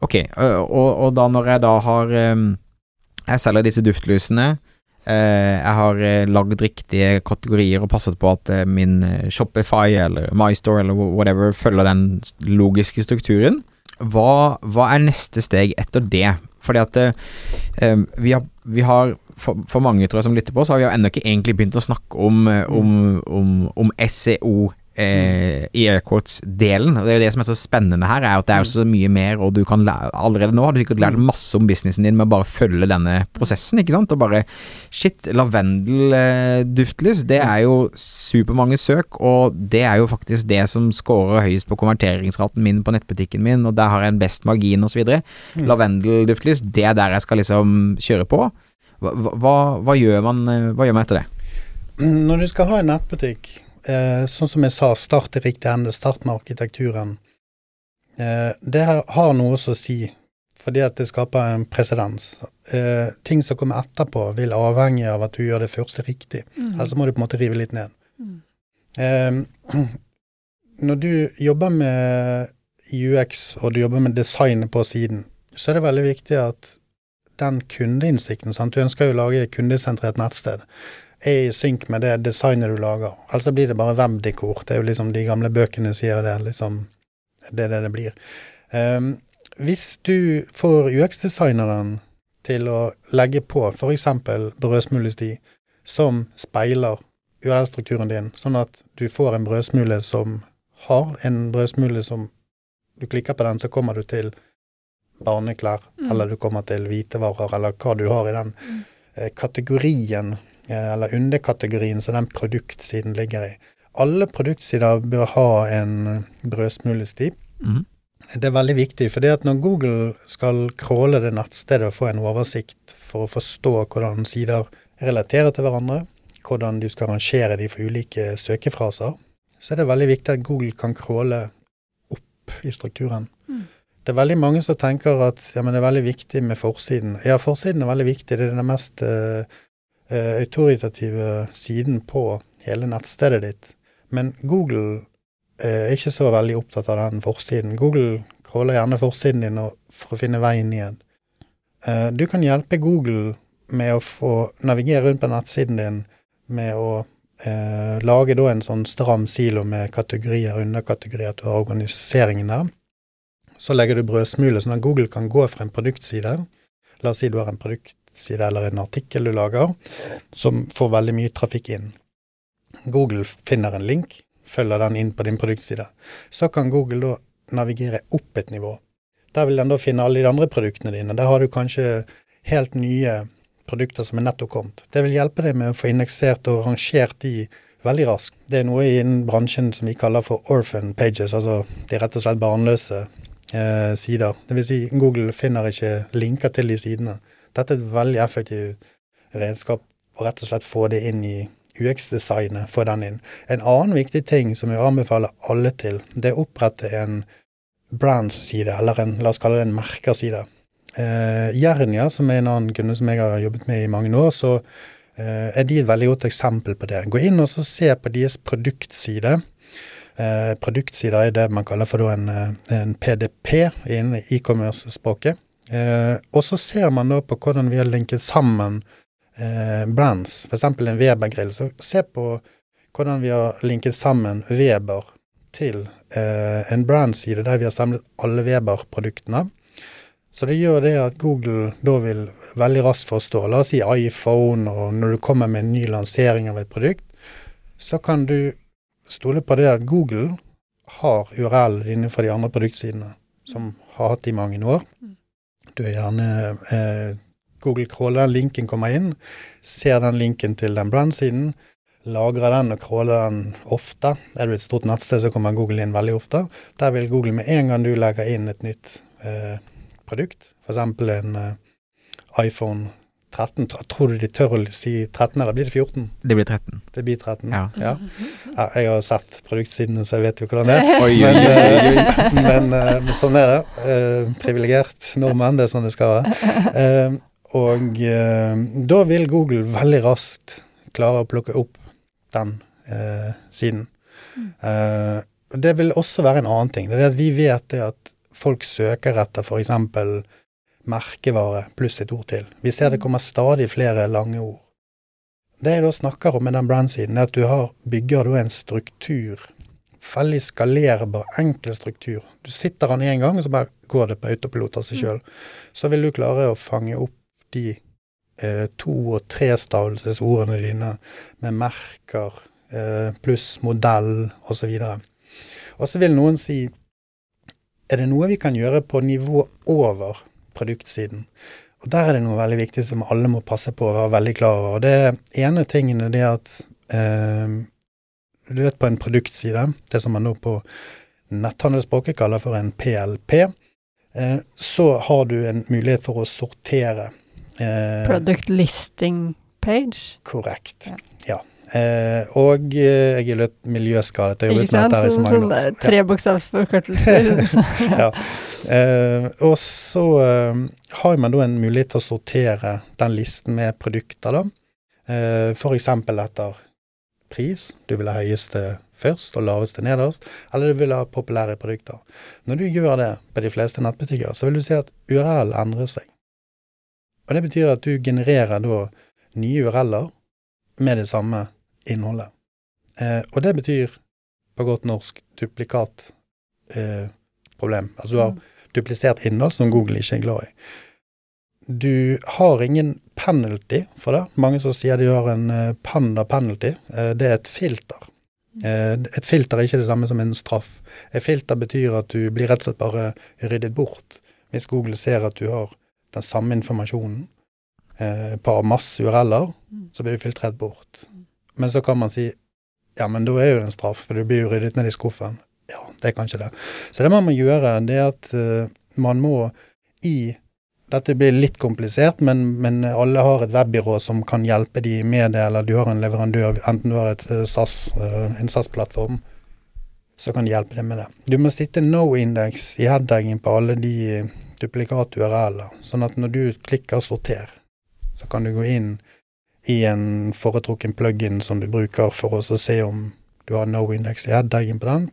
Ok, og, og da når jeg da har em, Jeg selger disse duftlysene. eh, jeg har eh, lagd riktige kategorier og passet på at eh, min Shopify eller MyStore eller whatever følger den logiske strukturen. Hva, hva er neste steg etter det? Fordi at vi har, vi har for, for mange tror jeg som lytter på, så har vi jo ennå ikke egentlig begynt å snakke om, om, om, om SEO eh, i aircourts-delen. Og Det er jo det som er så spennende her, er at det er jo så mye mer, og du kan lære Allerede nå har du sikkert lært masse om businessen din med å bare følge denne prosessen, ikke sant. Og bare Shit, lavendelduftlys, det er jo supermange søk, og det er jo faktisk det som scorer høyest på konverteringsraten min på nettbutikken min, og der har jeg en best margin osv. Mm. Lavendelduftlys, det er der jeg skal liksom kjøre på. Hva, hva, hva, gjør man, eh, hva gjør man etter det? Når du skal ha en nettbutikk, eh, sånn som jeg sa, start i riktig ende, start med arkitekturen. Eh, det har noe å si, fordi at det skaper en presedens. Eh, ting som kommer etterpå, vil avhenge av at du gjør det første riktig. Mm. Ellers må du på en måte rive litt ned. Mm. Eh, når du jobber med UX, og du jobber med designet på siden, så er det veldig viktig at den kundeinnsikten sant? Du ønsker jo å lage et kundesentrert nettsted. Er i synk med det designet du lager. Ellers blir det bare webdekor. Det er jo liksom de gamle bøkene sier det. liksom Det er det det blir. Um, hvis du får UX-designeren til å legge på f.eks. brødsmulesti som speiler URL-strukturen din, sånn at du får en brødsmule som har en brødsmule som Du klikker på den, så kommer du til barneklær, Mm. eller du kommer til hvitevarer, eller hva du har i den Mm. eh, kategorien, eller underkategorien som den produktsiden ligger i. Alle produktsider bør ha en brødsmulesti. Mm. Det er veldig viktig, for det at når Google skal crawle det nettstedet og få en oversikt for å forstå hvordan sider relaterer til hverandre, hvordan du skal rangere de for ulike søkefraser, så er det veldig viktig at Google kan crawle opp i strukturen. Mm. Det er veldig mange som tenker at ja, men det er veldig viktig med forsiden. Ja, forsiden er veldig viktig. Det er den mest eh, eh, autoritative siden på hele nettstedet ditt. Men Google eh, er ikke så veldig opptatt av den forsiden. Google crawler gjerne forsiden din for å finne veien igjen. Eh, du kan hjelpe Google med å få navigere rundt på nettsiden din med å eh, lage da en sånn stram silo med kategorier underkategorier, til organiseringen der. Så legger du brødsmuler, sånn at Google kan gå fra en produktside. La oss si du har en produktside eller en artikkel du lager, som får veldig mye trafikk inn. Google finner en link, følger den inn på din produktside. Så kan Google da navigere opp et nivå. Der vil den da finne alle de andre produktene dine. Der har du kanskje helt nye produkter som er nettopp kommet. Det vil hjelpe deg med å få indeksert og rangert de veldig raskt. Det er noe innen bransjen som vi kaller for orphan pages, altså de rett og slett barnløse eh, sider. Vil si, Google finner ikke linker til de sidene. Dette er et veldig effektivt redskap å rett og slett få det inn i UX-designet, få den inn. En annen viktig ting som jeg anbefaler alle til, det er å opprette en brands-side, eller en, la oss kalle det en merkerside. Eh, Jernia, som er en annen kunde som jeg har jobbet med i mange år, så eh, er de et veldig godt eksempel på det. Gå inn og se på deres produktside. Eh, produktsider er det man kaller for en, eh, en PDP innen e-commerce-språket. Eh, og så ser man da på hvordan vi har linket sammen eh, brands, f.eks. en Weber-grill. Så se på hvordan vi har linket sammen Weber til eh, en brandside der vi har samlet alle Weber-produktene. Så det gjør det at Google da vil veldig raskt forstå. La oss si iPhone, og når du kommer med en ny lansering av et produkt, så kan du stole på det at Google har URL innenfor de andre produktsidene, som har hatt i mange år. Du er gjerne eh, Google crawler linken kommer inn, ser den linken til den brandsiden, lagrer den og crawler den ofte. Er du et stort nettsted, så kommer Google inn veldig ofte. Der vil Google med en gang du legger inn et nytt eh, produkt, f.eks. en eh, iPhone 13, tror du de tør å si 13, eller blir det 14? Det blir 13. Det blir 13. Ja. Ja. Ja, jeg har sett produktsidene, så jeg vet jo hvordan det er. <laughs> Oi, Men, oi, oi. eh, men, eh, men sånn er det. Eh, privilegert nordmenn, det er sånn det skal være. Eh, og eh, da vil Google veldig raskt klare å plukke opp den eh, siden. Eh, det vil også være en annen ting. Det er at vi vet det at folk søker etter f.eks. merkevare pluss et ord til. Vi ser det kommer stadig flere lange ord. Det jeg da snakker om med den brandsiden, er at du har, bygger en struktur. Veldig skalerbar, enkel struktur. Du sitter den én gang, og så bare går det på autopilot av seg sjøl. Så vil du klare å fange opp de eh, to- og trestavelsesordene dine med merker, eh, pluss modell osv. Og så vil noen si er det noe vi kan gjøre på nivå over produktsiden? Og Der er det noe veldig viktig som alle må passe på å være veldig klar over. Og Det ene tingen er det at eh, du vet på en produktside, det som man nå på netthandelsspråket kaller for en PLP, eh, så har du en mulighet for å sortere. Eh, Product listing page? Korrekt. Ja. ja. Eh, og eh, jeg er litt miljøskadet. Jeg har jobbet med dette i så mange år. Sånn trebokstavsforkortelser. <laughs> ja. Eh, og så eh, har man da en mulighet til å sortere den listen med produkter, da. Eh, F.eks. etter pris. Du vil ha høyeste først og laveste nederst, eller du vil ha populære produkter. Når du gjør det på de fleste nettbutikker, så vil du se at URL endrer seg. Og det betyr at du genererer da nye URL-er med det samme innholdet. Eh, og det betyr på godt norsk duplikatproblem. Eh, altså du har mm. duplisert innhold som Google ikke er glad i. Du har ingen penalty for det. Mange som sier de har en uh, panda penalty. Eh, det er et filter. Uh, et filter er ikke det samme som en straff. Et filter betyr at du blir rett og slett bare ryddet bort hvis Google ser at du har den samme informasjonen på masse URL-er, mm. så blir du filtrert bort. Men så kan man si ja, men da er jo det en straff, for du blir jo ryddet ned i skuffen. Ja, det er kanskje det. Så det man må gjøre, det er at uh, man må i Dette blir litt komplisert, men, men, alle har et webbyrå som kan hjelpe de med det, eller du har en leverandør, enten du har et uh, SAS, uh, en SAS-plattform, så kan de hjelpe deg med det. Du må sitte no-index i headdagen på alle de duplikat-URL-er, sånn at når du klikker 'sorter', så kan du gå inn i en foretrukken plug-in som du bruker for å se om du har no index i headdagen på den.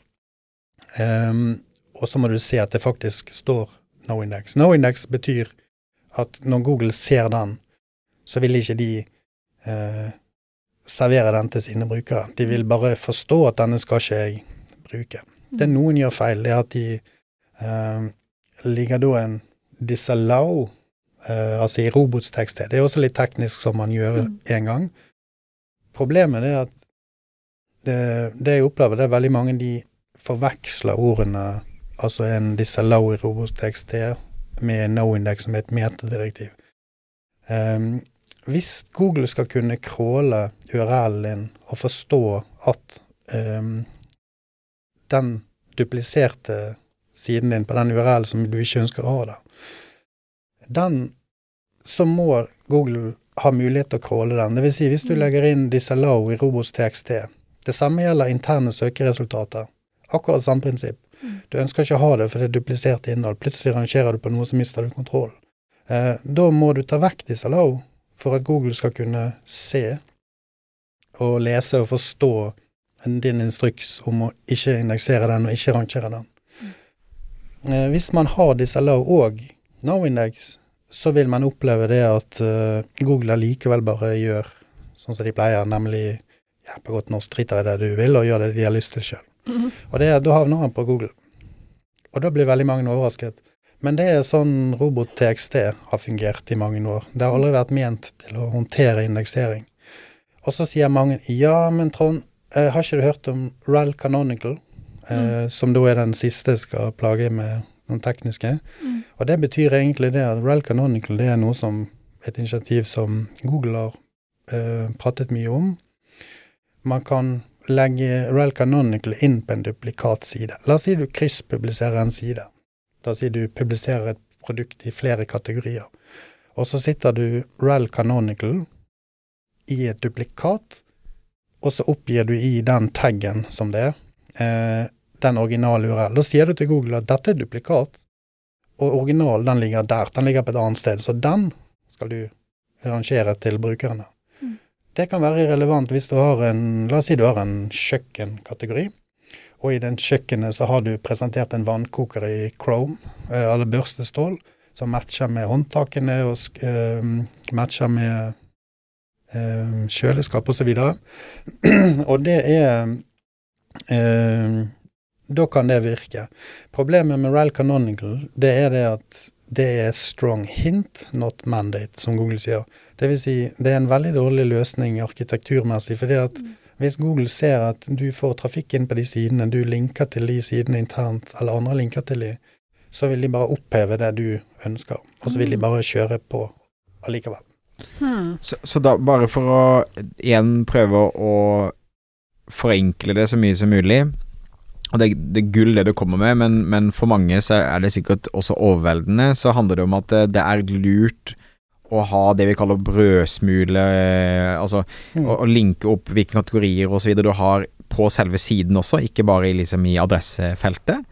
Um, og så må du se at det faktisk står no index. No index betyr at når Google ser den, så vil ikke de eh, servere den til sine brukere. De vil bare forstå at denne skal ikke jeg bruke. Det noen gjør feil, det er at de eh, ligger da en disallow altså i robotstekst. Det er også litt teknisk som man gjør én mm. gang. Problemet er at det, det, jeg opplever, det er veldig mange de forveksler ordene, altså en disallow i robotstekst med no-index som er et metadirektiv. Um, hvis Google skal kunne crawle URL-en din og forstå at um, den dupliserte siden din på den URL som du ikke ønsker å ha der, den så må Google ha mulighet til å crawle den. Det vil si, hvis du mm. legger inn disallow i robots.txt Det samme gjelder interne søkeresultater. Akkurat samme prinsipp. Mm. Du ønsker ikke å ha det for det er duplisert innhold. Plutselig rangerer du på noe, så mister du kontroll. Eh, da må du ta vekk disallow for at Google skal kunne se og lese og forstå din instruks om å ikke indeksere den og ikke rangere den. Mm. Eh, hvis man har disallow og no-index, så vil man oppleve det at uh, Google likevel bare gjør sånn som de pleier, nemlig ja, på godt norsk driter i det du vil, og gjør det de har lyst til sjøl. Mm -hmm. Og det, da havner han på Google. Og da blir veldig mange overrasket. Men det er sånn robot-TXT har fungert i mange år. Det har aldri vært ment til å håndtere indeksering. Og så sier mange ja, men Trond, eh, har ikke du hørt om RAL Canonical, eh, mm. som da er den siste jeg skal plage med noen tekniske? Mm. Og det betyr egentlig det at Rel Canonical det er noe som et initiativ som Google har eh, pratet mye om. Man kan legge Rel Canonical inn på en duplikatside. La oss si du krysspubliserer en side. Da sier du publiserer et produkt i flere kategorier. Og så sitter du Rel Canonical i et duplikat, og så oppgir du i den taggen som det er, eh, den originale URL. Da sier du til Google at dette er duplikat, og originalen den ligger der. Den ligger på et annet sted. Så den skal du rangere til brukerne. Mm. Det kan være relevant hvis du har en La oss si du har en kjøkkenkategori. Og i den kjøkkenet så har du presentert en vannkoker i Chrome, eh, eller børstestål, som matcher med håndtakene og uh, matcher med uh, kjøleskap osv. Og, så <clears throat> og det er uh, da kan det virke. Problemet med RAL Canonical det er det at det er strong hint, not mandate, som Google sier. Det vil si, det er en veldig dårlig løsning arkitekturmessig. fordi at. Hvis Google ser at du får trafikk inn på de sidene, du linker til de sidene internt, eller andre linker til de, så vil de bare oppheve det du ønsker, og så vil de bare kjøre på allikevel. Hmm. Så, så da, bare for å igjen prøve å forenkle det så mye som mulig og det, det gull det du kommer med, men, men for mange så er det sikkert også overveldende. Så handler det om at det, det er lurt å ha det vi kaller brødsmule, eh, altså Mm. å, å linke opp hvilke kategorier videre du har på selve siden også, ikke bare liksom, i adressefeltet.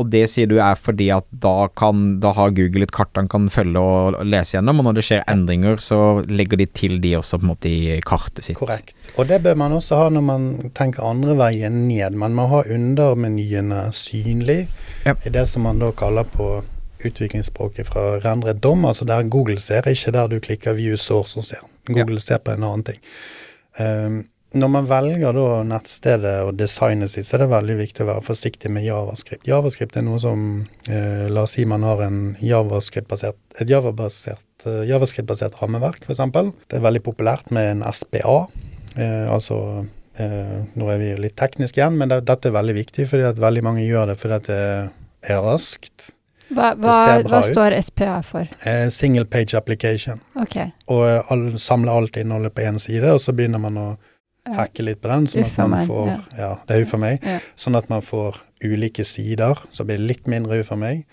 Og det sier du er fordi at da, kan, da har Google et kart han kan følge og, lese gjennom, og når det skjer endringer, så legger de til de også på en måte i kartet sitt. Korrekt. Og det bør man også ha når man tenker andre veien ned. Man må ha undermenyene synlig Ja. i det som man da kaller på utviklingsspråket fra rendre dom, altså der Google ser, ikke der du klikker view source og ser. Google ser på en annen ting. Um, når man velger da nettstedet og designet sitt, så er det veldig viktig å være forsiktig med javascript. Javascript er noe som eh, La oss si man har en javascript-basert, et javascript-basert javascript-basert rammeverk, f.eks. Det er veldig populært med en SPA. Eh, altså eh, Nå er vi litt tekniske igjen, men det, dette er veldig viktig fordi at veldig mange gjør det fordi at det er raskt. Hva, Det hva, hva står SPA for? Eh, single page application. Ok. Og eh, all, samle alt innholdet på én side, og så begynner man å. Hacke litt på den. Sånn at man får ja. ja. det er meg. Ja. Sånn at man får ulike sider, så blir litt mindre ufor meg.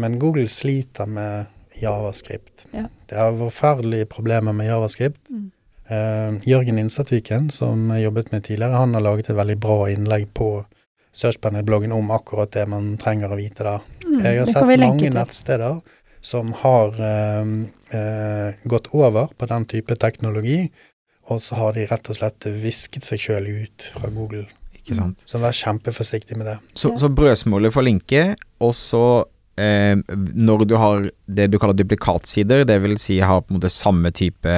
Men Google sliter med javascript. Ja. Det er forferdelige problemer med javascript. Mm. Eh, Jørgen Innsatviken, som jeg jobbet med tidligere, han har laget et veldig bra innlegg på Searchpanel-bloggen om akkurat det man trenger å vite der. Mm, Jeg har sett mange nettsteder som har uh, uh, gått over på den type teknologi, og så har de rett og slett visket seg sjøl ut fra Google. Ikke sant? Så vær kjempeforsiktig med det. Så, så brødsmuler for linke, og så eh, når du har det du kaller duplikatsider, det vil si har på en måte samme type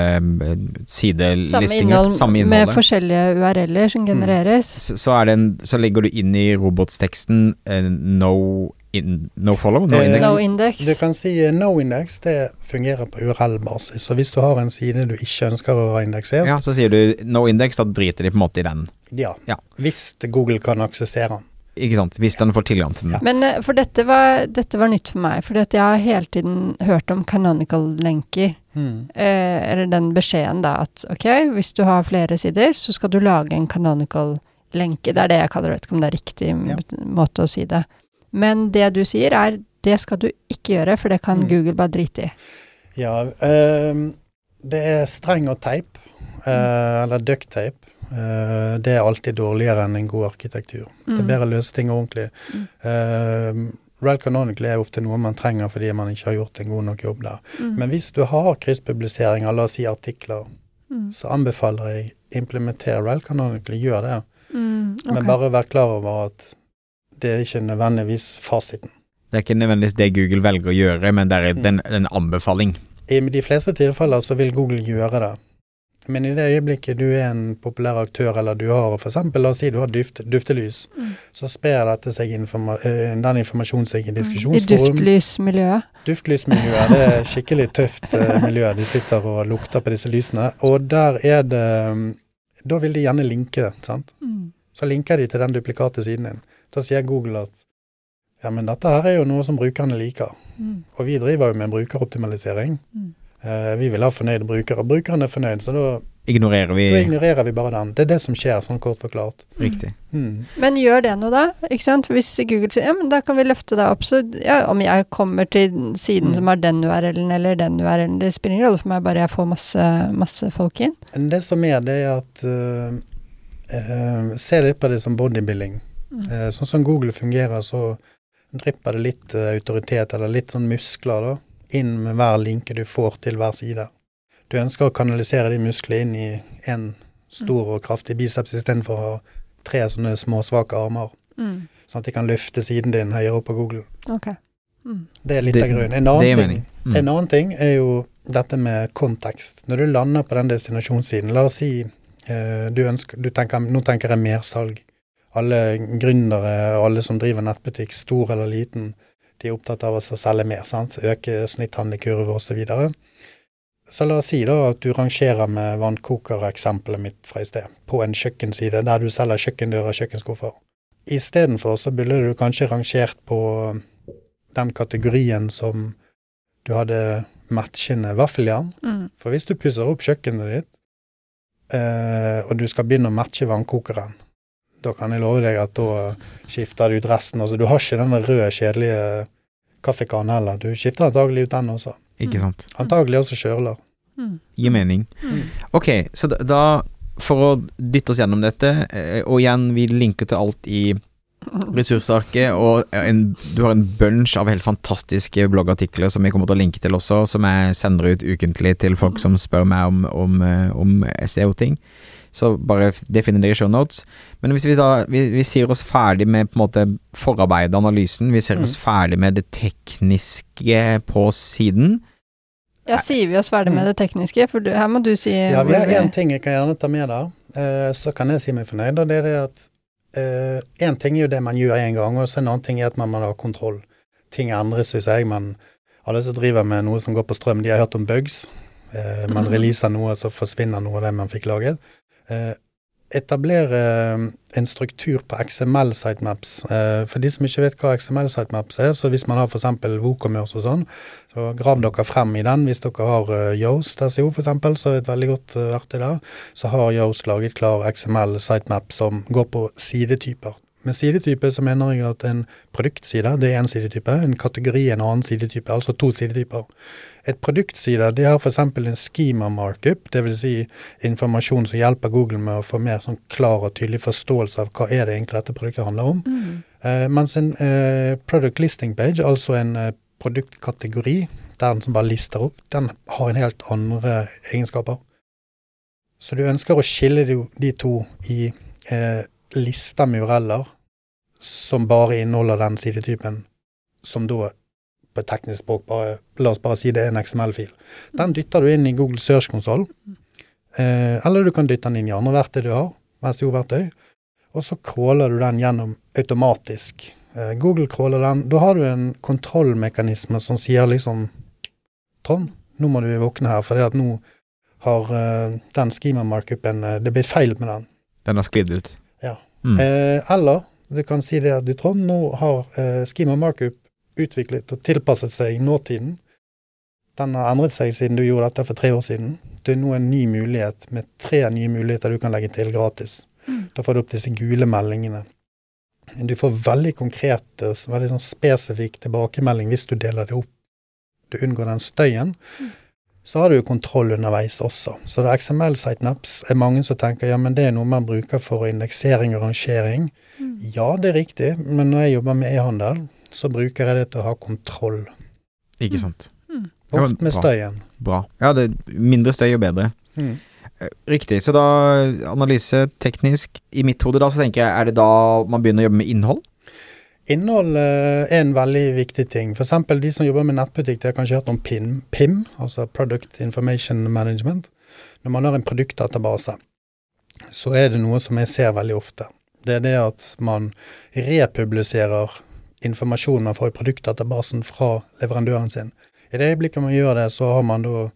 sidelistinger Samme innhold, samme innhold med forskjellige URL-er som genereres. så, så, er det en, så legger du inn i robotsteksten eh, no, in, no follow, no Eh, index. No index. Du kan si eh, no index, det fungerer på URL-basis. Så hvis du har en side du ikke ønsker å ha indeksert, Ja, så sier du no index, da driter de på en måte i den. ja. Ja. Hvis Google kan aksessere den. Ikke sant? Hvis den får tilgang til den. Ja. Men eh, for dette var, dette var nytt for meg, for jeg har hele tiden hørt om canonical-lenker. Mm. Eh, eller den beskjeden da at ok, hvis du har flere sider, så skal du lage en canonical-lenke. Det er det jeg kaller det, vet ikke om det er riktig Ja. måte å si det. Men det du sier er, det skal du ikke gjøre, for det kan Mm. Google bare drite i. Ja, ehm, det er streng og teip, eh, eller ducktape. Uh, det er alltid dårligere enn en god arkitektur. Det er Mm. bedre å løse ting ordentlig. Mm. Uh, Rel Canonical er ofte noe man trenger fordi man ikke har gjort en god nok jobb der. Mm. Men hvis du har krysspubliseringer, la oss si artikler, Mm. så anbefaler jeg implementere Rel Canonical, gjør det. Mm, ok. Men bare vær klar over at det er ikke nødvendigvis fasiten. Det er ikke nødvendigvis det Google velger å gjøre, men det er Mm. en, en anbefaling. I de fleste tilfeller så vil Google gjøre det. Men i det øyeblikket du er en populær aktør, eller du har for eksempel, la oss si du har duft, duftelys, Mm. så sprer dette seg informa eh, den informasjonen seg i diskusjonsforum. I duftlysmiljøet. Duftlysmiljøet det er skikkelig tøft eh, <laughs> miljø. De sitter og lukter på disse lysene. Og der er det mm, Da vil de gjerne linke, sant. Mm. Så linker de til den duplikate siden din. Da sier Google at ja, men dette her er jo noe som brukerne liker. Mm. Og vi driver jo med brukeroptimalisering. Mm. Eh, vi vil ha fornøyde brukere. Brukeren er fornøyd, så da, Ignorerer vi da ignorerer vi bare den. Det er det som skjer, sånn kort forklart. Riktig. Mm. Men gjør det noe, da? Ikke sant? Hvis Google sier ja, men da kan vi løfte deg opp, så ja, om jeg kommer til siden Mm. som har den URL-en eller den URL-en, det spiller ingen rolle for meg, bare jeg får masse, masse folk inn. Det som er, det er at uh, uh, Se litt på det som bodybuilding. Mm. Eh, sånn som Google fungerer, så drypper det litt eh, autoritet, eller litt sånn muskler, da, inn med hver linke du får til hver side. Du ønsker å kanalisere de musklene inn i en stor og kraftig biceps istedenfor å ha tre sånne små, svake armer, Mm. sånn at de kan løfte siden din høyere opp på Google. Okay. Mm. Det er litt av grunnen. En annen, ting. Mm. en annen ting er jo dette med kontekst. Når du lander på den destinasjonssiden, la oss si eh, du ønsker, du tenker, nå tenker jeg mersalg. Alle gründere og alle som driver nettbutikk, stor eller liten, de er opptatt av å selge mer, sant? øke snitthandlekurve osv. Så så la oss si da at du rangerer med vannkokereksempelet mitt fra i sted, på en kjøkkenside der du selger kjøkkendører og kjøkkenskuffer. Istedenfor så burde du kanskje rangert på den kategorien som du hadde matchende vaffeljern. Mm. For hvis du pusser opp kjøkkenet ditt, eh, og du skal begynne å matche vannkokeren, da kan jeg love deg at da skifter du ut resten. Altså, du har ikke den røde, kjedelige kaffekannen heller. Du skifter antagelig ut den også. Ikke sant. Antagelig også kjøler. Mm. Gir mening. Mm. Ok, så da- da For å dytte oss gjennom dette, eh, og igjen, vi linker til alt i ressursarket, og en, du har en bunch av helt fantastiske bloggartikler som jeg kommer til å linke til også, som jeg sender ut ukentlig til folk som spør meg om, om, eh, om SEO-ting. Så bare det finner dere i shownotes. Men hvis vi da vi, vi sier oss ferdig med på en måte forarbeidet, analysen, vi ser oss ferdig med det tekniske på siden. Ja, sier vi oss ferdig med det tekniske? For du, her må du si Ja, vi har én ting jeg kan gjerne ta med da. Uh, så kan jeg si meg fornøyd, og det er det at én ting er jo det man gjør én gang, og så en annen ting er at man må ha kontroll. Ting endres, synes jeg, men alle som driver med noe som går på strøm, de har hørt om bugs. Eh, man Mhm. releaser noe, så forsvinner noe av det man fikk laget. Eh, etablere en struktur på XML sitemaps. Eh, for de som ikke vet hva XML sitemaps er, så hvis man har f.eks. WooCommerce og sånn, så grav dere frem i den. Hvis dere har uh, Yoast SEO f.eks., så er det et veldig godt eh, verktøy der. Så har Yoast laget klar XML sitemap som går på sidetyper. Med sidetype så mener jeg at en produktside det er en sidetype, en kategori en annen sidetype, altså to sidetyper. Et produktside det har f.eks. en schema markup, dvs. Si informasjon som hjelper Google med å få mer sånn klar og tydelig forståelse av hva er det egentlig dette produktet handler om. Mm. Eh, mens en eh, product listing page, altså en eh, produktkategori, der den som bare lister opp, den har en helt andre egenskaper. Så du ønsker å skille de, de to i eh, lister med ureller som bare inneholder den sidetypen, som da på et teknisk språk bare La oss bare si det er en XML-fil. Den dytter du inn i Google Search Console, eh, eller du kan dytte den inn i andre verktøy du har, SEO-verktøy, og så crawler du den gjennom automatisk. Eh, Google crawler den. Da har du en kontrollmekanisme som sier liksom Trond, nå må du våkne her, for det at nå har uh, den schema markupen uh, Det blir feil med den. Den har sklidd ut. Ja. Mm. Eh, eller du kan si det at du, tror nå har eh, schema markup utviklet og tilpasset seg nåtiden. Den har endret seg siden du gjorde dette for tre år siden. Det er nå en ny mulighet med tre nye muligheter du kan legge til gratis. Mm. Da får du opp disse gule meldingene. Du får veldig konkrete, veldig sånn spesifikk tilbakemelding hvis du deler det opp. Du unngår den støyen. Mm. Så har du jo kontroll underveis også. Så det er XML sitemaps er mange som tenker ja, men det er noe man bruker for indeksering og rangering. Mm. Ja, det er riktig, men når jeg jobber med e-handel, så bruker jeg det til å ha kontroll. Ikke Mm. sant. Mm. Bort med støyen. Bra. Ja, det, mindre støy jo bedre. Mm. Eh, Riktig. Så da analyse teknisk. I mitt hode da så tenker jeg, er det da man begynner å jobbe med innhold? Innhold eh, er en veldig viktig ting. Eksempel de som jobber med nettbutikk, de har kanskje hørt om PIM, PIM, altså Product Information Management. Når man har en produktdatabase, så er det noe som jeg ser veldig ofte. Det er det at man republiserer informasjon man får i produktdatabasen fra leverandøren sin. I det øyeblikket man gjør det, så har man da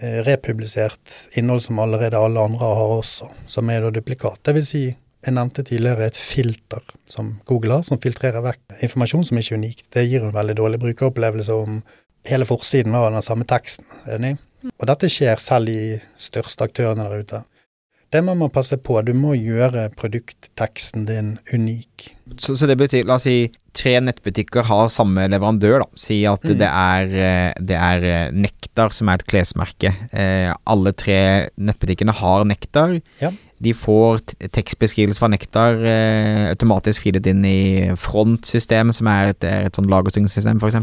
eh, republisert innhold som allerede alle andre har også, som er da duplikat. Det vil si, jeg nevnte tidligere et filter som Google har, som filtrerer vekk informasjon som ikke er unikt. Det gir en veldig dårlig brukeropplevelse om hele forsiden var den samme teksten. Enig? Og dette skjer selv i største aktørene der ute. Det må man passe på. Du må gjøre produktteksten din unik. Så, så det betyr, la oss si tre nettbutikker har samme leverandør, da. Si at Mm. det er, eh, det er eh, Nektar som er et klesmerke. Eh, alle tre nettbutikkene har Nektar. Ja. De får tekstbeskrivelse fra Nektar eh, automatisk feedet inn i Front-system, som er et, er et sånn lagersystem, f.eks.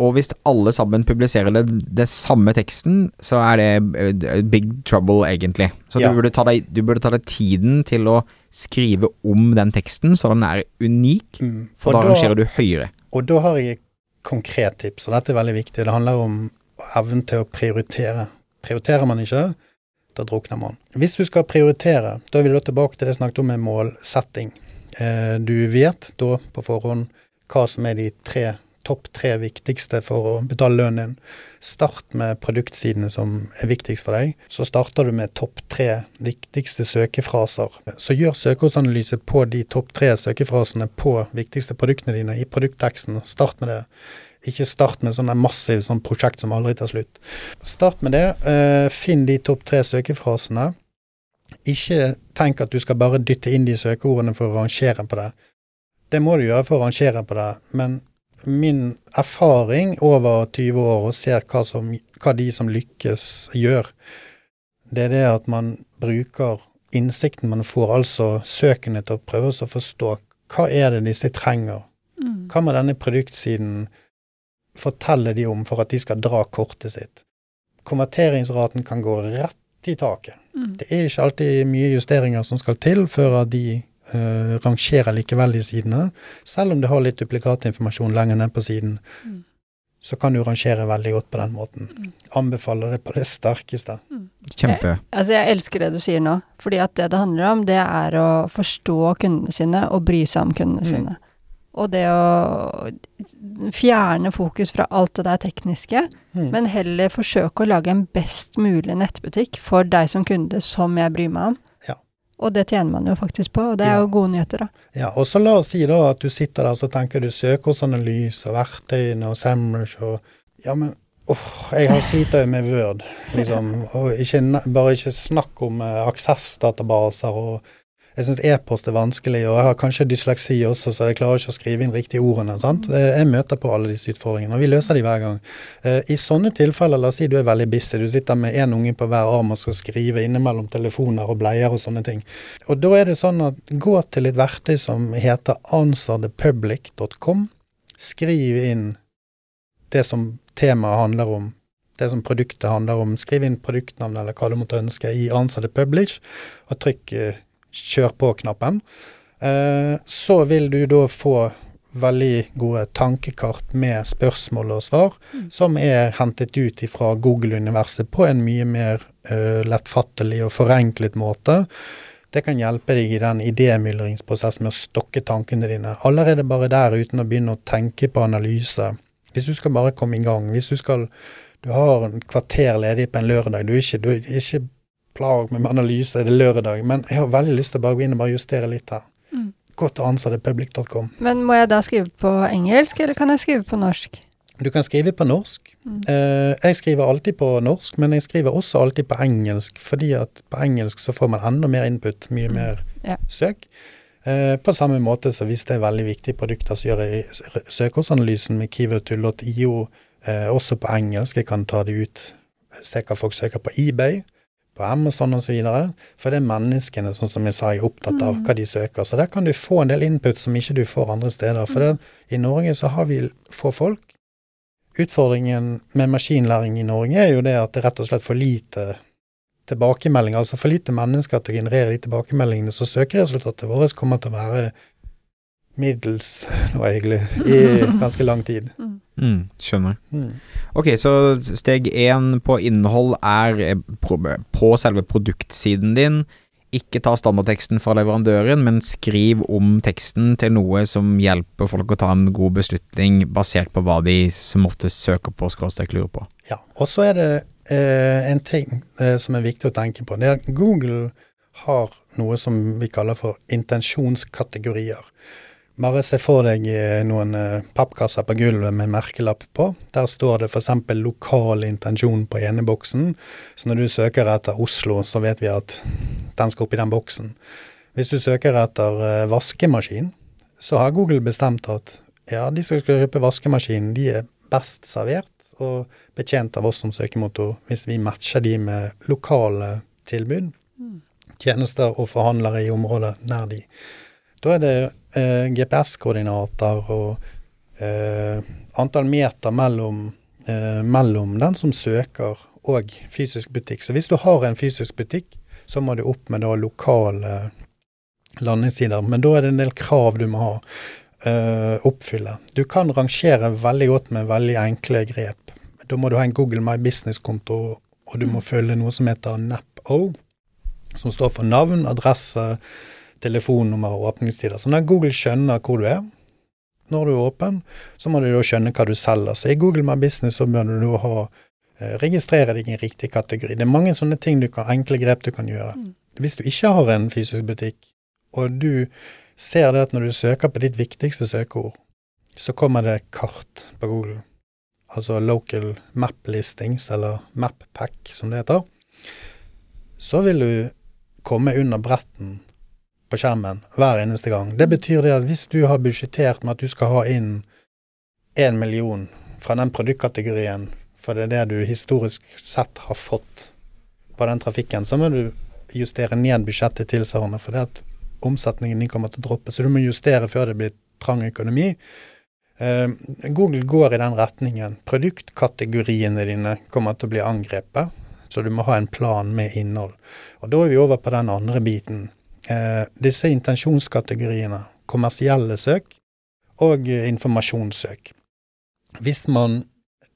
Og hvis alle sammen publiserer det, det samme teksten, så er det eh, big trouble, egentlig. Så Ja. du, burde ta deg, du burde ta deg tiden til å skrive om den teksten, så den er unik. Mm. For da, da rangerer du høyere. Og da har jeg et konkret tips, og dette er veldig viktig. Det handler om evnen til å prioritere. Prioriterer man ikke, da drukner man. Hvis du skal prioritere, da er vi da tilbake til det jeg snakket om med målsetting. Eh, du vet da på forhånd hva som er de tre topp tre viktigste for å betale lønnen din. Start med produktsidene som er viktigst for deg. Så starter du med topp tre viktigste søkefraser. Så gjør søkeordsanalyse på de topp tre søkefrasene på viktigste produktene dine i produktteksten. Start med det. Ikke start med sånn massiv sånn prosjekt som aldri tar slutt. Start med det. Eh, finn de topp tre søkefrasene. Ikke tenk at du skal bare dytte inn de søkeordene for å rangere på det. Det må du gjøre for å rangere på det, men min erfaring over 20 år og ser hva, som, hva de som lykkes, gjør, det er det at man bruker innsikten man får, altså søkene, til å prøve å forstå hva er det disse trenger. Mm. Hva må denne produktsiden fortelle de om for at de skal dra kortet sitt? Konverteringsraten kan gå rett i taket. Mm. Det er ikke alltid mye justeringer som skal til før de uh, rangerer likevel de sidene. Selv om det har litt duplikatinformasjon lenger ned på siden, Mm. så kan du rangere veldig godt på den måten. Mm. Anbefaler det på det sterkeste. Kjempe. Altså, jeg elsker det du sier nå, fordi at det det handler om, det er å forstå kundene sine og bry seg om kundene Mm. sine. Og det å fjerne fokus fra alt det der tekniske, Mm. men heller forsøke å lage en best mulig nettbutikk for deg som kunde, som jeg bryr meg om. Ja. Og det tjener man jo faktisk på, og det er jo gode nyheter, da. Ja, og så la oss si da at du sitter der så tenker du søkeordsanalyse og verktøyene og Semrush og Ja, men åh, jeg har sliter jo med Word, liksom. <laughs> Og ikke, bare ikke snakk om uh, aksessdatabaser og jeg syns e-post er vanskelig, og jeg har kanskje dysleksi også, så jeg klarer ikke å skrive inn riktige ordene. sant? Eh, Jeg møter på alle disse utfordringene, og vi løser de hver gang. Eh, I sånne tilfeller, la oss si du er veldig busy, du sitter med én unge på hver arm og skal skrive innimellom telefoner og bleier og sånne ting. Og da er det sånn at gå til et verktøy som heter answerthepublic.com. Skriv inn det som temaet handler om, det som produktet handler om. Skriv inn produktnavn eller hva du måtte ønske i Answer the Publish, og trykk eh, kjør på-knappen. Eh, så vil du da få veldig gode tankekart med spørsmål og svar, som er hentet ut fra Google-universet på en mye mer eh, lettfattelig og forenklet måte. Det kan hjelpe deg i den idémyldringsprosessen med å stokke tankene dine. Allerede bare der, uten å begynne å tenke på analyse. Hvis du skal bare komme i gang, hvis du skal Du har en kvarter ledig på en lørdag, du er ikke, du er ikke plag med analyse, det er lørdag, men jeg har veldig lyst til å bare gå inn og bare justere litt her. Mm. Gå til ansattepublic.com. Men må jeg da skrive på engelsk, eller kan jeg skrive på norsk? Du kan skrive på norsk. Mm. Eh, jeg skriver alltid på norsk, men jeg skriver også alltid på engelsk, fordi at på engelsk så får man enda mer input, mye Mm. mer Ja. søk. Eh, på samme måte så hvis det er veldig viktige produkter, så gjør jeg sø- søkeordsanalysen med keywordtool.io eh, også på engelsk. Jeg kan ta det ut, se hva folk søker på eBay, på Amazon osv. For det er menneskene, sånn som jeg sa, jeg er opptatt av Mm. hva de søker. Så der kan du få en del input som ikke du får andre steder. For det, i Norge så har vi få folk. Utfordringen med maskinlæring i Norge er jo det at det er rett og slett for lite tilbakemeldinger, altså for lite mennesker til å generere de tilbakemeldingene, så søkeresultatet vårt kommer til å være middels, <laughs> nå egentlig, i <laughs> ganske lang tid. Mm. Skjønner. Mm. Ok, så steg én på innhold er eh, på selve produktsiden din. Ikke ta standardteksten fra leverandøren, men skriv om teksten til noe som hjelper folk å ta en god beslutning basert på hva de som oftest søker på, skråstrek lurer på. Ja, og så er det eh, en ting eh, som er viktig å tenke på. Det er at Google har noe som vi kaller for intensjonskategorier. Bare se for deg eh, noen eh, pappkasser på gulvet med merkelapp på. Der står det f.eks. lokal intensjon på ene boksen. Så når du søker etter Oslo, så vet vi at den skal opp i den boksen. Hvis du søker etter eh, vaskemaskin, så har Google bestemt at ja, de som skal kjøpe vaskemaskin, de er best servert og betjent av oss som søkemotor hvis vi matcher de med lokale tilbud, Mm. tjenester og forhandlere i området nær de. Da er det eh, GPS-koordinater og eh, antall meter mellom, eh, mellom den som søker og fysisk butikk. Så hvis du har en fysisk butikk, så må du opp med da lokale landingssider. Men da er det en del krav du må ha eh, oppfylle. Du kan rangere veldig godt med veldig enkle grep. Da må du ha en Google My Business-konto, og du må følge noe som heter NAP-O, som står for navn, adresse, telefonnummer og åpningstider. Så når Google skjønner hvor du er, når du er åpen, så må du da skjønne hva du selger. Så i Google My Business så bør du nå ha eh, registrere deg i en riktig kategori. Det er mange sånne ting du kan, enkle grep du kan gjøre. Mm. Hvis du ikke har en fysisk butikk, og du ser det at når du søker på ditt viktigste søkeord, så kommer det kart på Google. Altså local map listings, eller map pack, som det heter. Så vil du komme under bretten på skjermen hver eneste gang. Det betyr det at hvis du har budsjettert med at du skal ha inn én million fra den produktkategorien, for det er det du historisk sett har fått på den trafikken, så må du justere ned budsjettet tilsvarende, for det at omsetningen din kommer til å droppe. Så du må justere før det blir trang økonomi. Eh, Google går i den retningen. Produktkategoriene dine kommer til å bli angrepet, så du må ha en plan med innhold. Og da er vi over på den andre biten. Eh, disse intensjonskategoriene, kommersielle søk og informasjonssøk. Hvis man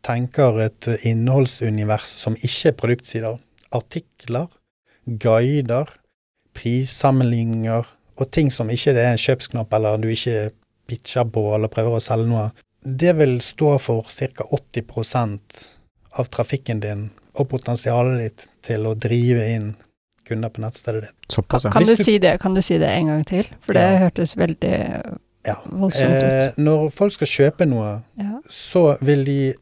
tenker et innholdsunivers som ikke er produktsider, artikler, guider, prissammenligninger og ting som ikke det er en kjøpsknapp eller du ikke pitcher på eller prøver å selge noe, det vil stå for ca. 80% av trafikken din og potensialet ditt til å drive inn kunder på nettstedet ditt. Såpass, ja. Kan du du- si det, kan du si det en gang til? For det Ja. hørtes veldig Ja. voldsomt Eh, ut. når folk skal kjøpe noe, Ja. så vil de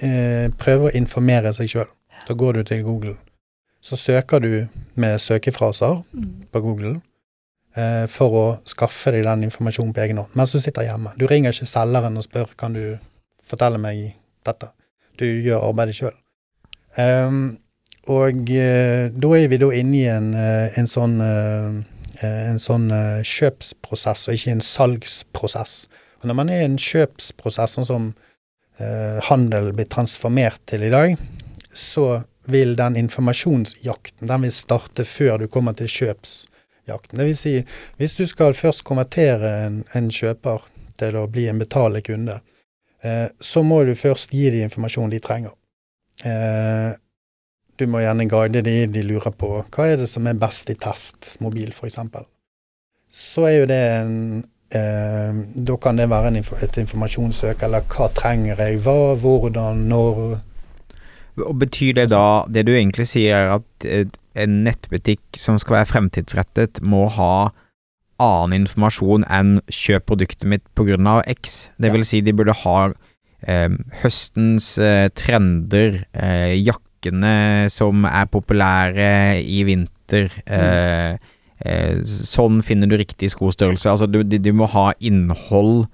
eh, prøve å informere seg sjøl. Da går du til Google. Så søker du med søkefraser Mm. på Google eh, for å skaffe deg den informasjonen på egen hånd mens du sitter hjemme. Du ringer ikke selgeren og spør kan du fortelle meg dette. Du gjør arbeidet sjøl. Og eh, da er vi da inne i en, eh, en sånn eh, en sånn kjøpsprosess, og ikke en salgsprosess. Og når man er i en kjøpsprosess, sånn som handel blir transformert til i dag, så vil den informasjonsjakten den vil starte før du kommer til kjøpsjakten. Vil si, hvis du skal først konvertere en, en kjøper til å bli en betalende kunde, eh, så må du først gi dem informasjonen de trenger. Eh, du må gjerne guide de, de lurer på hva er det som er best i test, mobil f.eks. Så er jo det en eh, Da kan det være en, et informasjonssøk, eller hva trenger jeg, hva, hvordan, når Og Betyr det da Det du egentlig sier, er at eh, en nettbutikk som skal være fremtidsrettet, må ha annen informasjon enn 'kjøp produktet mitt pga. X'? Det vil si, de burde ha eh, høstens eh, trender, eh, jakkene som er populære i vinter. Mm. eh, sånn finner du riktig skostørrelse. Altså, du, de, de må ha innhold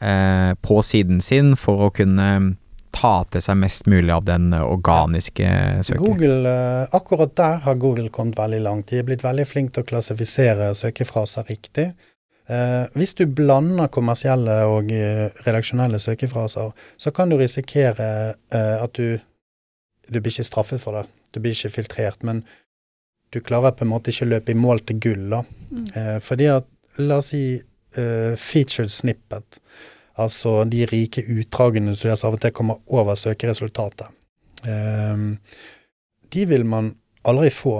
eh, på siden sin for å kunne ta til seg mest mulig av den eh, organiske søket. Google, eh, akkurat der har Google kommet veldig langt. De er blitt veldig flinke til å klassifisere søkefraser riktig. Eh, hvis du blander kommersielle og eh, redaksjonelle søkefraser, så kan du risikere eh, at du Du blir ikke straffet for det, du blir ikke filtrert, men du klarer på en måte ikke å løpe i mål til gull, da. Mm. Eh, fordi at, la oss si, eh, featured snippet, altså de rike utdragene som av og til kommer over søkeresultatet, eh, de vil man aldri få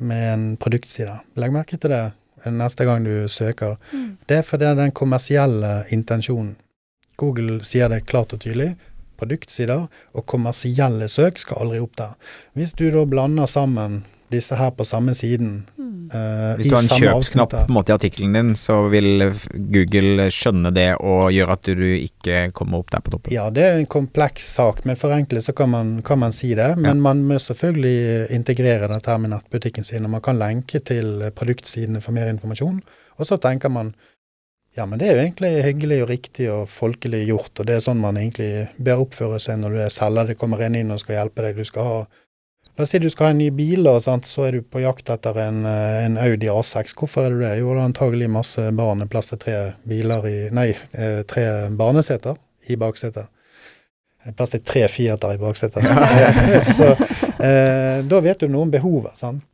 med en produktside. Legg merke til det neste gang du søker. Mm. Det er fordi det er den kommersielle intensjonen. Google sier det klart og tydelig. Produktsider og kommersielle søk skal aldri opp der. Hvis du da blander sammen disse her på samme siden Mm. uh, Hvis du har en kjøpsknapp på en måte i artikkelen din, så vil Google skjønne det og gjøre at du ikke kommer opp der på toppen. Ja, det er en kompleks sak. Med forenklet så kan man, kan man si det. Men Ja. man må selvfølgelig integrere dette med nettbutikken sin. Og man kan lenke til produktsidene for mer informasjon. Og så tenker man ja, men det er jo egentlig hyggelig og riktig og folkelig gjort. Og det er sånn man egentlig bør oppføre seg når du er selger. Det kommer en inn og skal hjelpe deg. Du skal ha La oss si du skal ha en ny bil, og sant? så er du på jakt etter en, eh, en Audi A6. Hvorfor er du det? Jo, det er antagelig masse barn, plass til tre biler i Nei, eh, tre barneseter i baksetet. Plass til tre Fiater i baksetet. <laughs> <laughs> så eh, da vet du noe om behovet. sant?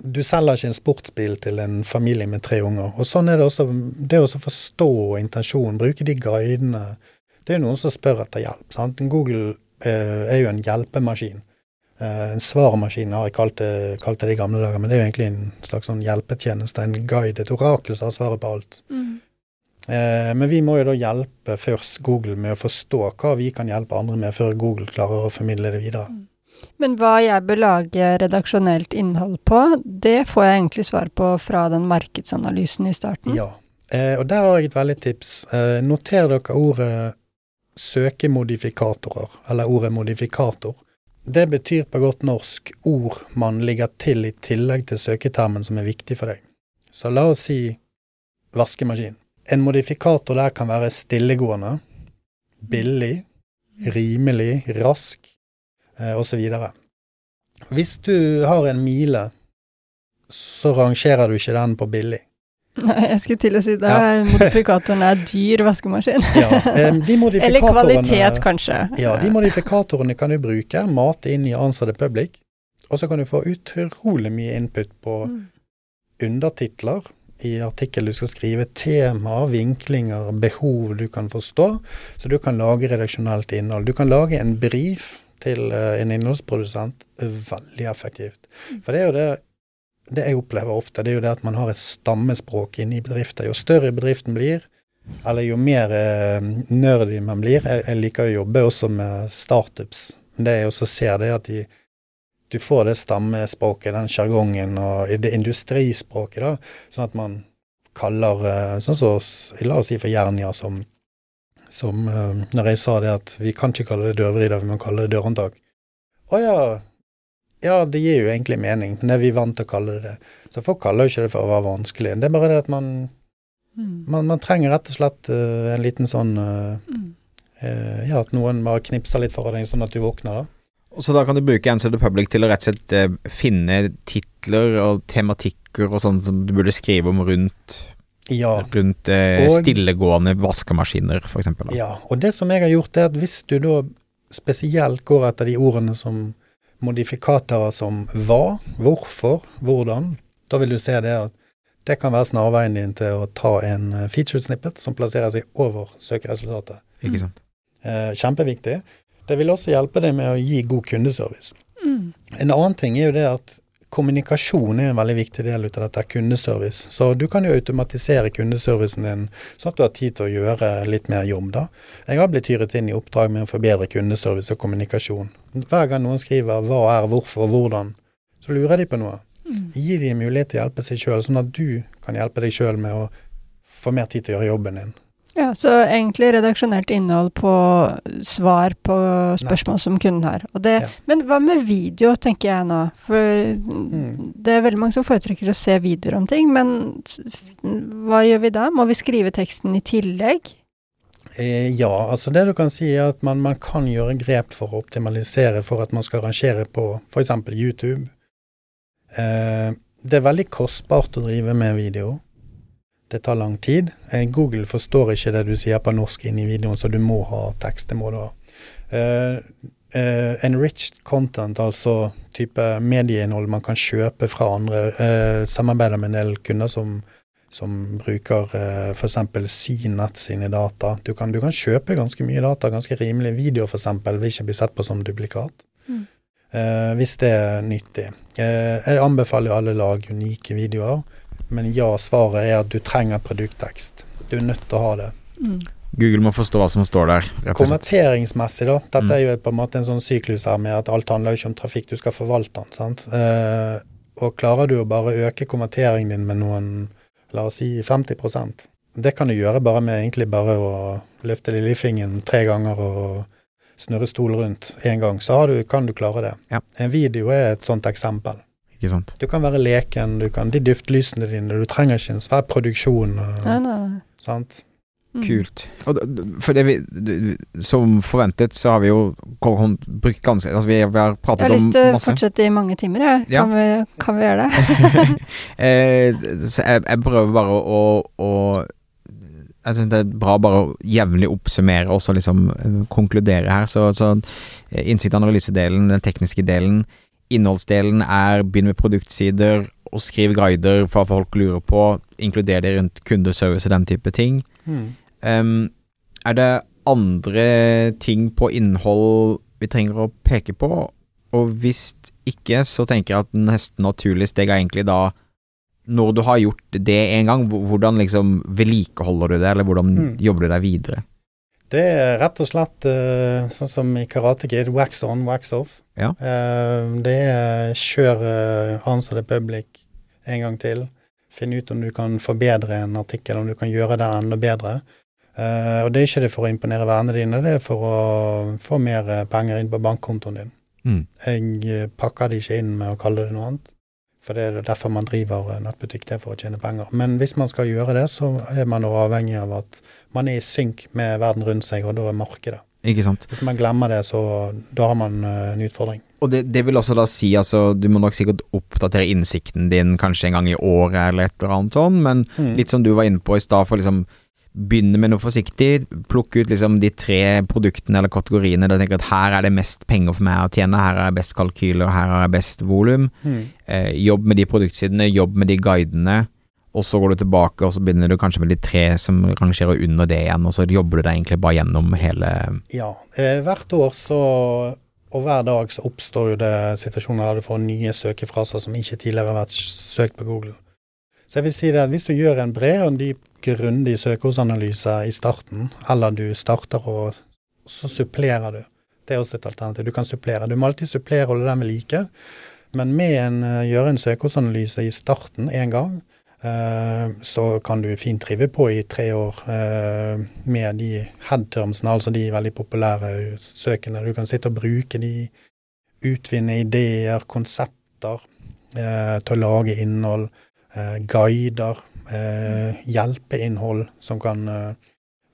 Du selger ikke en sportsbil til en familie med tre unger. Og sånn er det også. Det å forstå intensjonen, bruke de guidene. Det er jo noen som spør etter hjelp. sant? Google eh, er jo en hjelpemaskin. Eh, en svarmaskin har jeg kalt det, kalt det i gamle dager, men det er jo egentlig en slags sånn hjelpetjeneste. En guide, et orakel som har svaret på alt. Mm. Eh, men vi må jo da hjelpe først Google med å forstå hva vi kan hjelpe andre med, før Google klarer å formidle det videre. Men hva jeg bør lage redaksjonelt innhold på, det får jeg egentlig svar på fra den markedsanalysen i starten. Ja. Eh, og der har jeg et veldig tips. Eh, noter dere ordet søkemodifikatorer, eller ordet modifikator. Det betyr på godt norsk ord man ligger til i tillegg til søketermen som er viktig for deg. Så la oss si vaskemaskin. En modifikator der kan være stillegående, billig, rimelig, rask osv. Hvis du har en mile, så rangerer du ikke den på billig. Nei, jeg skulle til å si det. Ja. Modifikatoren er dyr vaskemaskin. Ja, eh, de <laughs> Eller kvalitet, kanskje. Ja, de modifikatorene kan du bruke, mate inn i Answer the Public, og så kan du få utrolig mye input på Mm. undertitler i artikkel du skal skrive, tema, vinklinger, behov du kan forstå, så du kan lage redaksjonelt innhold. Du kan lage en brief til eh, en innholdsprodusent, veldig effektivt. For det er jo det det jeg opplever ofte, det er jo det at man har et stammespråk inne i bedrifter. Jo større bedriften blir, eller jo mer eh, nerdy man blir jeg, jeg liker å jobbe også med startups. Det jeg også ser det at de, du får det stammespråket, den sjargongen og det industrispråket, da, sånn at man kaller eh, Sånn som så, la oss si for Jernia, som, som eh, Når jeg sa det at vi kan ikke kalle det dørvrider, vi må kalle det dørhåndtak. Å ja, ja, det gir jo egentlig mening, men det er vi vant til å kalle det det. Så folk kaller jo ikke det for å være vanskelig. Det er bare det at man, Mm. man, man trenger rett og slett uh, en liten sånn uh, Mm. uh, Ja, at noen bare knipser litt for deg, sånn at du våkner, da. Så da kan du bruke Answer the Public til å rett og slett finne titler og tematikker og sånn som du burde skrive om rundt, Ja. rundt eh, Og- stillegående vaskemaskiner, f.eks. Ja, og det som jeg har gjort, er at hvis du da spesielt går etter de ordene som modifikatorer som hva, hvorfor, hvordan, da vil du se det at det kan være snarveien din til å ta en feature featured snippet som plasserer seg over søkeresultatet. Ikke sant. Eh, kjempeviktig. Det vil også hjelpe deg med å gi god kundeservice. Mm. En annen ting er jo det at kommunikasjon er en veldig viktig del av dette kundeservice. Så du kan jo automatisere kundeservicen din, sånn at du har tid til å gjøre litt mer jobb, da. Jeg har blitt hyret inn i oppdrag med å forbedre kundeservice og kommunikasjon. Hver gang noen skriver 'hva er', 'hvorfor', og 'hvordan', så lurer de på noe. Mm. Gi dem mulighet til å hjelpe seg sjøl, sånn at du kan hjelpe deg sjøl med å få mer tid til å gjøre jobben din. Ja, så egentlig redaksjonelt innhold på svar på spørsmål som kunden har. Det, Ja. Men hva med video, tenker jeg nå. For Mm. det er veldig mange som foretrekker å se videoer om ting, men hva gjør vi da? Må vi skrive teksten i tillegg? Eh, ja, altså det du kan si er at man, man kan gjøre grep for å optimalisere for at man skal rangere på f.eks. YouTube. Eh, det er veldig kostbart å drive med video. Det tar lang tid. Eh, Google forstår ikke det du sier på norsk inn i videoen, så du må ha tekst. Det må du ha. Uh, uh, enriched content, altså type medieinnhold man kan kjøpe fra andre. uh, samarbeider med en del kunder som som bruker uh, f.eks. Cnet sine data. Du kan, du kan kjøpe ganske mye data, ganske rimelig. Video f.eks. vil ikke bli sett på som duplikat. Mm. Eh, hvis det er nyttig. Eh, jeg anbefaler alle å lage unike videoer, men ja, svaret er at du trenger produkttekst. Du er nødt til å ha det. Mm. Google må forstå hva som står der. Konverteringsmessig, da. Dette Mm. er jo på en måte en sånn syklus her med at alt handler jo ikke om trafikk, du skal forvalte den. sant? Eh, og klarer du å bare øke konverteringen din med noen, la oss si 50% Det kan du gjøre bare med egentlig bare å løfte lillefingeren tre ganger og snurre stol rundt én gang, så har du, kan du klare det. Ja. En video er et sånt eksempel. Ikke sant. Du kan være leken, du kan de duftlysene dine, du trenger ikke en svær produksjon. Nei, nei, nei. sant? Mm. Kult. For det vi, som forventet, så har vi jo brukt ganske Altså, vi, vi har Jeg har lyst til å fortsette i mange timer, jeg. Ja. Kan, vi, kan vi gjøre det? <laughs> eh, så jeg, jeg prøver bare å, å Jeg syns det er bra bare å jevnlig oppsummere og så liksom eh, konkludere her. Så, så eh, innsikt- og analysedelen, den tekniske delen. Innholdsdelen er begynn med produktsider og skriv guider for hva folk lurer på. Inkluder det rundt kundeservice og den type ting. Mm. Um, er det andre ting på innhold vi trenger å peke på? Og hvis ikke, så tenker jeg at nesten naturlig steg er egentlig da når du har gjort det en gang, hvordan liksom vedlikeholder du det, eller hvordan Mm. jobber du deg videre? Det er rett og slett uh, sånn som i Karate Kid, wax on, wax off. Ja. Uh, det er kjør uh, answer the public en gang til. Finn ut om du kan forbedre en artikkel, om du kan gjøre det enda bedre. Uh, og det er ikke det for å imponere vennene dine, det er for å få mer eh, penger inn på bankkontoen din. Mm. Jeg eh, pakker det ikke inn med å kalle det noe annet. For det er derfor man driver eh, nettbutikk, det er for å tjene penger. Men hvis man skal gjøre det, så er man avhengig av at man er i synk med verden rundt seg, og da er markedet. Ikke sant? Hvis man glemmer det, så da har man eh, en utfordring. Og det, det vil også da si, altså, du må nok sikkert oppdatere innsikten din kanskje en gang i året eller et eller annet sånn, men Mm. litt som du var inne på i stad, for liksom begynne med noe forsiktig, plukke ut liksom de tre produktene eller kategoriene der du tenker at her er det mest penger for meg å tjene, her er det best kalkyler, her er det best volum. Mm. Eh, jobb med de produktsidene, jobb med de guidene, og så går du tilbake og så begynner du kanskje med de tre som rangerer under det igjen, og så jobber du deg egentlig bare gjennom hele Ja. Eh, hvert år så og hver dag så oppstår det situasjoner der du får nye søkefraser som ikke tidligere har vært søkt på Google. Så jeg vil si det at hvis du gjør en bred og en dyp, grundig søkeordsanalyse i starten, eller du starter og så supplerer du. Det er også et alternativ. Du kan supplere. Du må alltid supplere og holde dem ved like. Men med en, eh, gjøre en søkeordsanalyse i starten én gang, eh, så kan du fint drive på i tre år eh, med de headtermsene, altså de veldig populære søkene. Du kan sitte og bruke de, utvinne ideer, konsepter til å lage innhold, guider, eh, hjelpeinnhold som kan eh,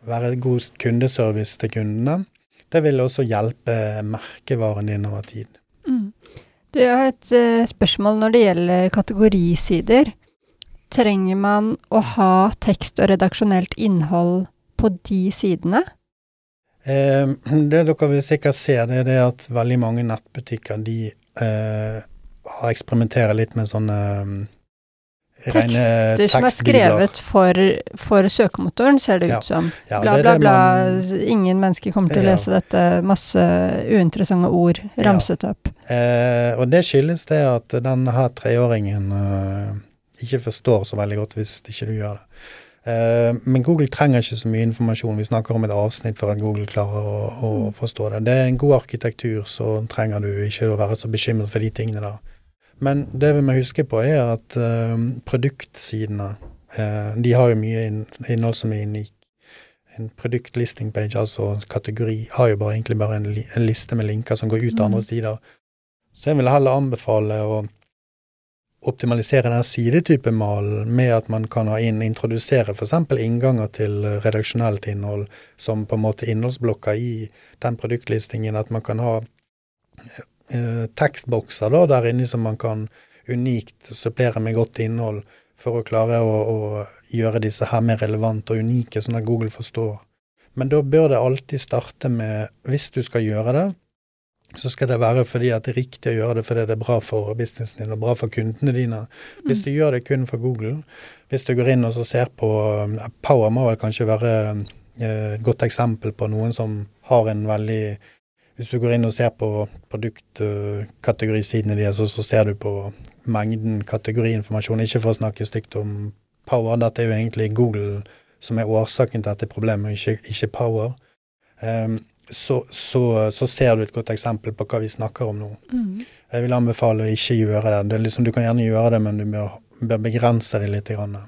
være god kundeservice til kundene. Det vil også hjelpe merkevaren din over tid. Mm. Du, har et eh, spørsmål når det gjelder kategorisider. Trenger man å ha tekst og redaksjonelt innhold på de sidene? Eh, <clears throat> det dere vil sikkert se, det er det at veldig mange nettbutikker de eh, har eksperimenterer litt med sånne Tekster som er skrevet for, for søkemotoren, ser det ut som. Ja, Bla, bla, bla. man- Ingen mennesker kommer til å lese dette. Masse uinteressante ord Ja. ramset opp. Eh, og det skyldes det at denne treåringen eh, ikke forstår så veldig godt hvis ikke du gjør det. Eh, men Google trenger ikke så mye informasjon. Vi snakker om et avsnitt for at Google klarer å, å forstå det. Det er en god arkitektur, så trenger du ikke å være så bekymret for de tingene der. Men det vi må huske på, er at uh, produktsidene uh, de har jo mye inn, innhold som er unik. En produktlisting page, altså kategori, har jo bare, egentlig bare en, li, en liste med linker som går ut til andre Mm. sider. Så jeg vil heller anbefale å optimalisere den sidetypemalen med at man kan ha inn, introdusere f.eks. innganger til redaksjonelt innhold som på en måte innholdsblokker i den produktlistingen. At man kan ha eh, tekstbokser da, der inne som man kan unikt supplere med godt innhold for å klare å, å gjøre disse her mer relevante og unike, sånn at Google forstår. Men da bør det alltid starte med, hvis du skal gjøre det, så skal det være fordi at det er riktig å gjøre det fordi det er bra for businessen din og bra for kundene dine. Hvis du gjør det kun for Google, hvis du går inn og så ser på eh, Power må vel kanskje være eh, et godt eksempel på noen som har en veldig Hvis du går inn og ser på produktkategorisidene deres, så, så ser du på mengden kategoriinformasjon. Ikke for å snakke stygt om Power, dette er jo egentlig Google som er årsaken til dette problemet, ikke, ikke Power. Um, så, så, så ser du et godt eksempel på hva vi snakker om nå. Mm. Jeg vil anbefale å ikke gjøre det. det liksom, du kan gjerne gjøre det, men du bør, bør begrense det litt. Grann.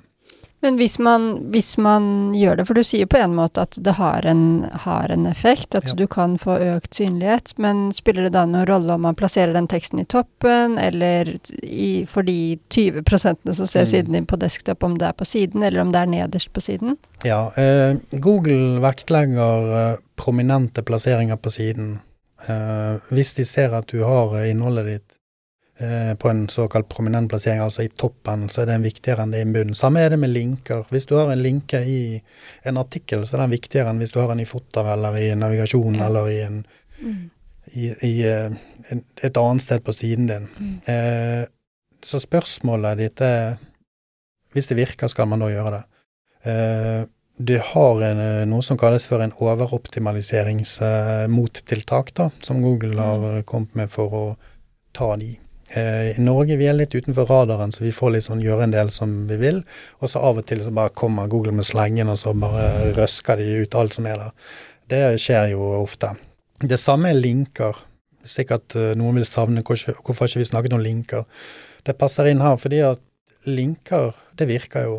Men hvis man, hvis man gjør det, for du sier på en måte at det har en, har en effekt, at Ja. du kan få økt synlighet, men spiller det da noen rolle om man plasserer den teksten i toppen, eller i, for de 20 som ser Mm. siden din på desktop, om det er på siden, eller om det er nederst på siden? Ja, eh, Google vektlegger eh, prominente plasseringer på siden. Eh, hvis de ser at du har eh, innholdet ditt på en såkalt prominent plassering, altså i toppen, så er den viktigere enn det i bunnen. Samme er det med linker. Hvis du har en linke i en artikkel, så er den viktigere enn hvis du har den i foto eller i navigasjon eller i, en, i, i eh, en, et annet sted på siden din. Mm. Eh, så spørsmålet ditt er Hvis det virker, skal man da gjøre det. Eh, du har en, eh, noe som kalles for en overoptimaliseringsmottiltak, da, som Google har eh, kommet med for å ta de. Eh, I Norge vi er litt utenfor radaren, så vi får liksom gjøre en del som vi vil. Og så av og til så bare kommer Google med slengen, og så bare røsker de ut alt som er der. Det skjer jo ofte. Det samme er linker. Sikkert uh, noen vil savne hvorfor ikke vi snakket om linker. Det passer inn her fordi at linker, det virker jo.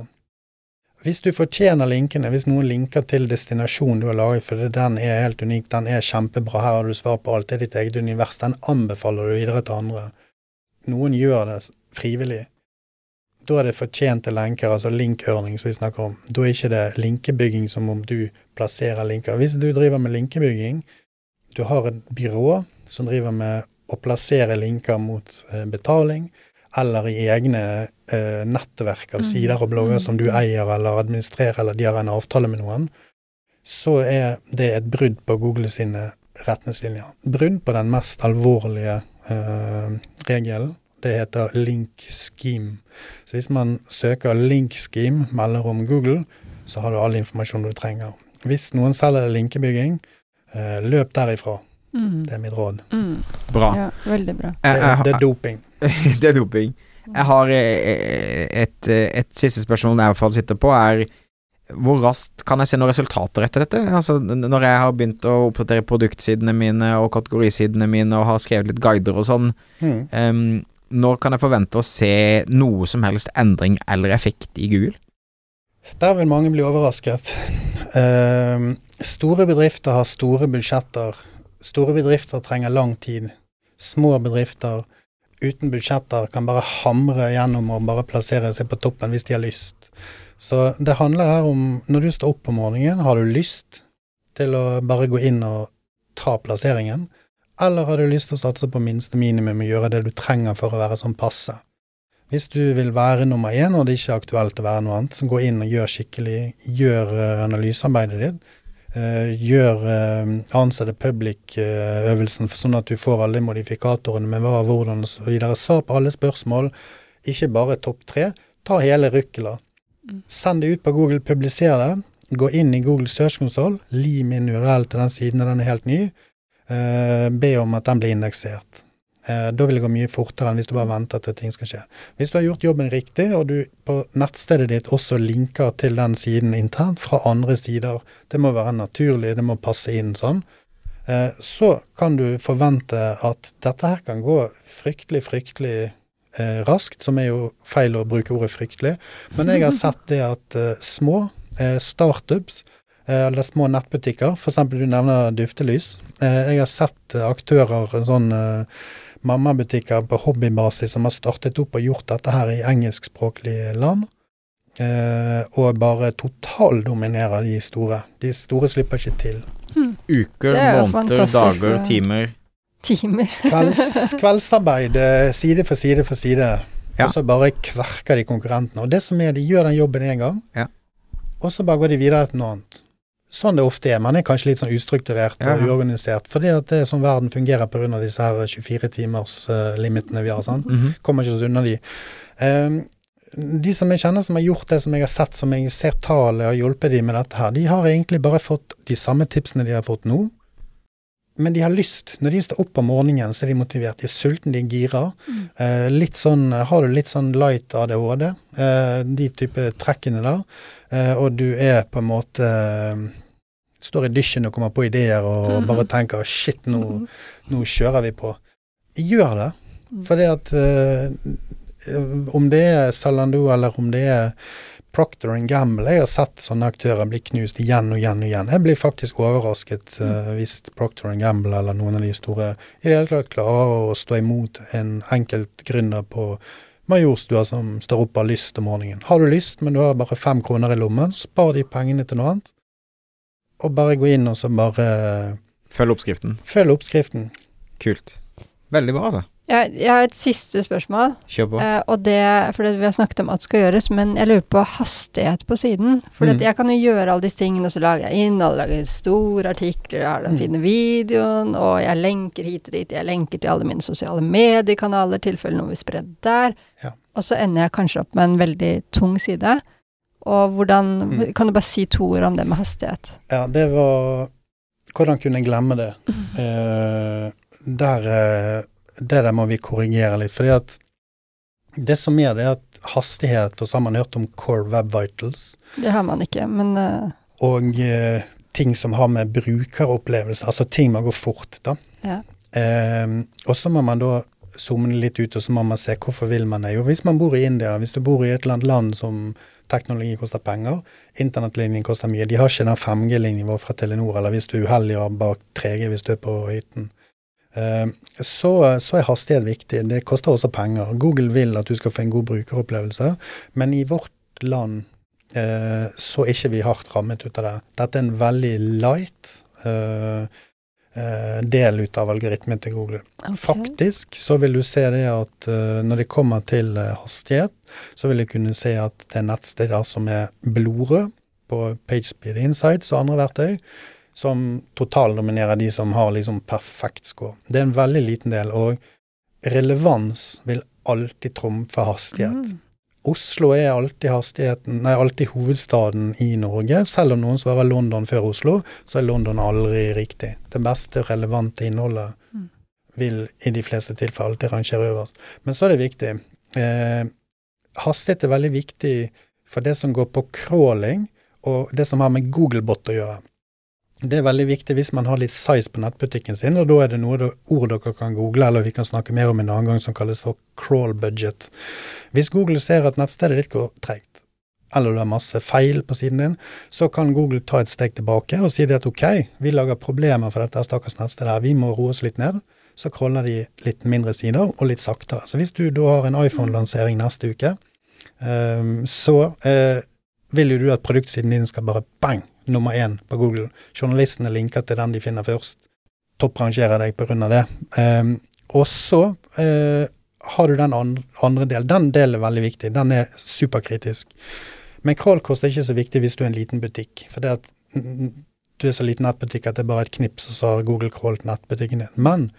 Hvis du fortjener linkene, hvis noen linker til destinasjonen du har laget, for den er helt unik, den er kjempebra, her har du svar på alt, det er ditt eget univers, den anbefaler du videre til andre noen gjør det frivillig, da er det fortjente lenker, altså link-earning som vi snakker om. Da er ikke det linkebygging som om du plasserer linker. Hvis du driver med linkebygging, du har et byrå som driver med å plassere linker mot eh, betaling, eller i egne eh, nettverk av mm. sider og blogger som du mm. eier eller administrerer, eller de har en avtale med noen, så er det et brudd på Google sine retningslinjer. Brudd på den mest alvorlige eh, regelen. Det heter link scheme. Så hvis man søker link scheme, melder om Google, så har du all informasjon du trenger. Hvis noen selger linkebygging, eh, løp derifra. Mm. Det er mitt råd. Mm. Bra. Ja, veldig bra. Det, det er doping. <laughs> det er doping. Jeg har et, et, et, siste spørsmål jeg i hvert fall sitter på, er hvor raskt kan jeg se noen resultater etter dette? Altså, når jeg har begynt å oppdatere produktsidene mine og kategorisidene mine og har skrevet litt guider og sånn, mm. um, når kan jeg forvente å se noe som helst endring eller effekt i Google? Der vil mange bli overrasket. Uh, store bedrifter har store budsjetter. Store bedrifter trenger lang tid. Små bedrifter uten budsjetter kan bare hamre gjennom og bare plassere seg på toppen hvis de har lyst. Så det handler her om når du står opp om morgenen, har du lyst til å bare gå inn og ta plasseringen, eller har du lyst til å satse på minste minimum og gjøre det du trenger for å være sånn passe? Hvis du vil være nummer én, og det ikke er aktuelt å være noe annet, så gå inn og gjør skikkelig, gjør uh, analysearbeidet ditt. Uh, gjør uh, ansette public-øvelsen sånn at du får alle modifikatorene med hva, hvordan osv. Svar på alle spørsmål, ikke bare topp tre. Ta hele Rukkela. Send det ut på Google, publiser det. Gå inn i Google Search Console, lim inn URL til den siden, den er helt ny. Uh, be om at den blir indeksert. Uh, da vil det gå mye fortere enn hvis du bare venter til ting skal skje. Hvis du har gjort jobben riktig, og du på nettstedet ditt også linker til den siden internt fra andre sider, det må være naturlig, det må passe inn sånn, uh, så kan du forvente at dette her kan gå fryktelig, fryktelig eh, raskt, som er jo feil å bruke ordet fryktelig. Men jeg har sett det at eh, små eh, startups, eh, eller små nettbutikker, f.eks. du nevner Duftelys. Eh, jeg har sett eh, aktører, sånn mammabutikker på hobbybasis som har startet opp og gjort dette her i engelskspråklige land. og bare totaldominerer de store. De store slipper ikke til. Hmm. Uker, måneder, dager, timer timer. <laughs> Kvelds, kveldsarbeid eh, side for side for side. Ja. Og så bare kverker de konkurrentene. Og det som er, de gjør den jobben én gang, ja. og så bare går de videre til noe annet. Sånn det ofte er. Man er kanskje litt sånn ustrukturert ja. og uorganisert. Fordi at det er sånn verden fungerer pga. disse her 24-timers-limitene uh, vi har. sånn. Mm -hmm. Kommer ikke så unna de. Um, de som jeg kjenner som har gjort det som jeg har sett, som jeg ser tallet og hjulpet de med dette her, de har egentlig bare fått de samme tipsene de har fått nå, men de har lyst. Når de står opp om morgenen, så er de motivert. De er sultne, de er gira. Mm. Eh, litt sånn, har du litt sånn light ADHD, eh, de type trekkene der, eh, og du er på en måte eh, Står i dysjen og kommer på ideer og mm bare tenker 'shit, nå, mm -hmm. nå, kjører vi på'. Gjør det. Mm. For det at eh, Om det er Salando eller om det er Procter Gamble. Jeg har sett sånne aktører bli knust igjen og igjen og igjen. Jeg blir faktisk overrasket uh, hvis Procter Gamble eller noen av de store i det hele tatt klarer å stå imot en enkelt gründer på Majorstua som står opp av lyst om morgenen. Har du lyst, men du har bare fem kroner i lommen, spar de pengene til noe annet. Og bare gå inn og så bare Følg oppskriften. Følg oppskriften. Kult. Veldig bra, altså. Jeg, jeg, har et siste spørsmål. Kjør på. Eh, og det, for Vi har snakket om at det skal gjøres, men jeg lurer på hastighet på siden. For mm. jeg kan jo gjøre alle disse tingene, og så lager jeg innhold, lager store artikler, jeg har den mm. fine videoen, og jeg lenker hit og dit. Jeg lenker til alle mine sosiale mediekanaler, tilfelle noen vil spre der. Ja. Og så ender jeg kanskje opp med en veldig tung side. Og hvordan mm. Kan du bare si to ord om det med hastighet? Ja, det var Hvordan kunne jeg glemme det? Mm. Eh, der eh, det der må vi korrigere litt. fordi at det som er, det er at hastighet, og så har man hørt om Core Web Vitals, Det har man ikke, men uh... og uh, ting som har med brukeropplevelse, altså ting må gå fort, da. ja. Eh, og så må man da zoome litt ut, og så må man se hvorfor vil man det. Jo, hvis man bor i India, hvis du bor i et eller annet land som teknologi koster penger, internettlinjen koster mye, de har ikke den 5G-linjen vår fra Telenor, eller hvis du er uheldig og bak 3G hvis du er på hytten. Eh, så, så er hastighet viktig. Det koster også penger. Google vil at du skal få en god brukeropplevelse, men i vårt land eh, så er ikke vi hardt rammet ut av det. Dette er en veldig light eh, del ut av algoritmen til Google. Okay. Faktisk så vil du se det at når det kommer til hastighet, så vil du kunne se at det er nettsteder som er blodrøde på PageSpeed Insights og andre verktøy, som totaldominerer de som har liksom perfekt score. Det er en veldig liten del, og relevans vil alltid trumfe hastighet. Mm. Oslo er alltid hastigheten, nei, alltid hovedstaden i Norge. Selv om noen svarer London før Oslo, så er London aldri riktig. Det beste relevante innholdet Mm. vil i de fleste tilfeller alltid rangere øverst. Men så er det viktig. Eh, hastighet er veldig viktig for det som går på crawling, og det som har med Googlebot å gjøre. Det er veldig viktig hvis man har litt size på nettbutikken sin, og da er det noe ord dere kan google, eller vi kan snakke mer om en annen gang, som kalles for crawl budget. Hvis Google ser at nettstedet ditt går tregt, eller du har masse feil på siden din, så kan Google ta et steg tilbake og si det at ok, vi lager problemer for dette stakkars nettstedet her, vi må roe oss litt ned. Så crawler de litt mindre sider, og litt saktere. Så hvis du da har en iPhone-lansering neste uke, ehm, så eh, vil jo du at produktsiden din skal bare bang, nummer én på Google. Journalistene linker til den de finner først. Topprangerer deg av det. Ehm, og så eh, har du den andre, delen. Den delen er veldig viktig. Den er superkritisk. Men crawlkost er ikke så viktig hvis du er en liten butikk. For det at du er så liten nettbutikk at det er bare et knips, og så har Google crawlet nettbutikken din. Men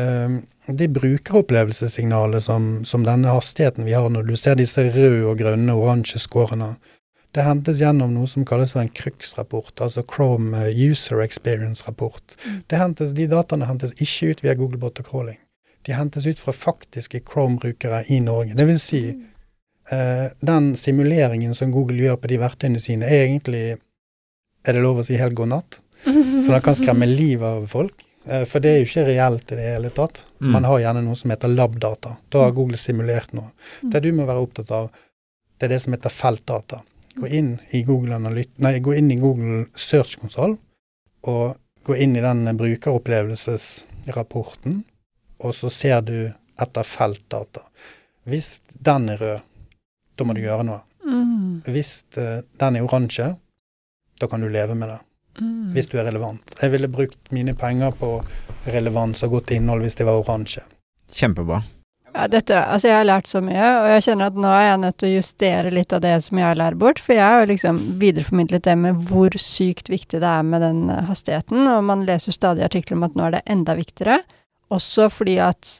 ehm, de brukeropplevelsessignalet som, som denne hastigheten vi har når du ser disse røde og grønne og oransje skårene, det hentes gjennom noe som kalles for en CRUX-rapport, altså Chrome eh, User Experience-rapport. De dataene hentes ikke ut via Googlebot og crawling. De hentes ut fra faktiske Chrome-brukere i Norge. Det vil si, eh, den simuleringen som Google gjør på de verktøyene sine, er egentlig, er det lov å si, helt god natt. For den kan skremme livet av folk. Eh, For det er jo ikke reelt i det hele tatt. Mm. Man har gjerne noe som heter lab-data. Da har Google simulert noe. Det du må være opptatt av, det er det som heter feltdata. Gå inn i Google, nei, gå inn i Google Search Console, og gå inn i den brukeropplevelsesrapporten, og så ser du etter feltdata. Hvis den er rød, da må du gjøre noe. Mm. Hvis eh, den er oransje, da kan du leve med det Mm. hvis du er relevant. Jeg ville brukt mine penger på relevans og godt innhold hvis det var oransje. Kjempebra. Ja, dette, altså jeg har lært så mye, og jeg kjenner at nå er jeg nødt til å justere litt av det som jeg lærer bort, for jeg har liksom videreformidlet det med hvor sykt viktig det er med den eh, hastigheten, og man leser stadig artikler om at nå er det enda viktigere, også fordi at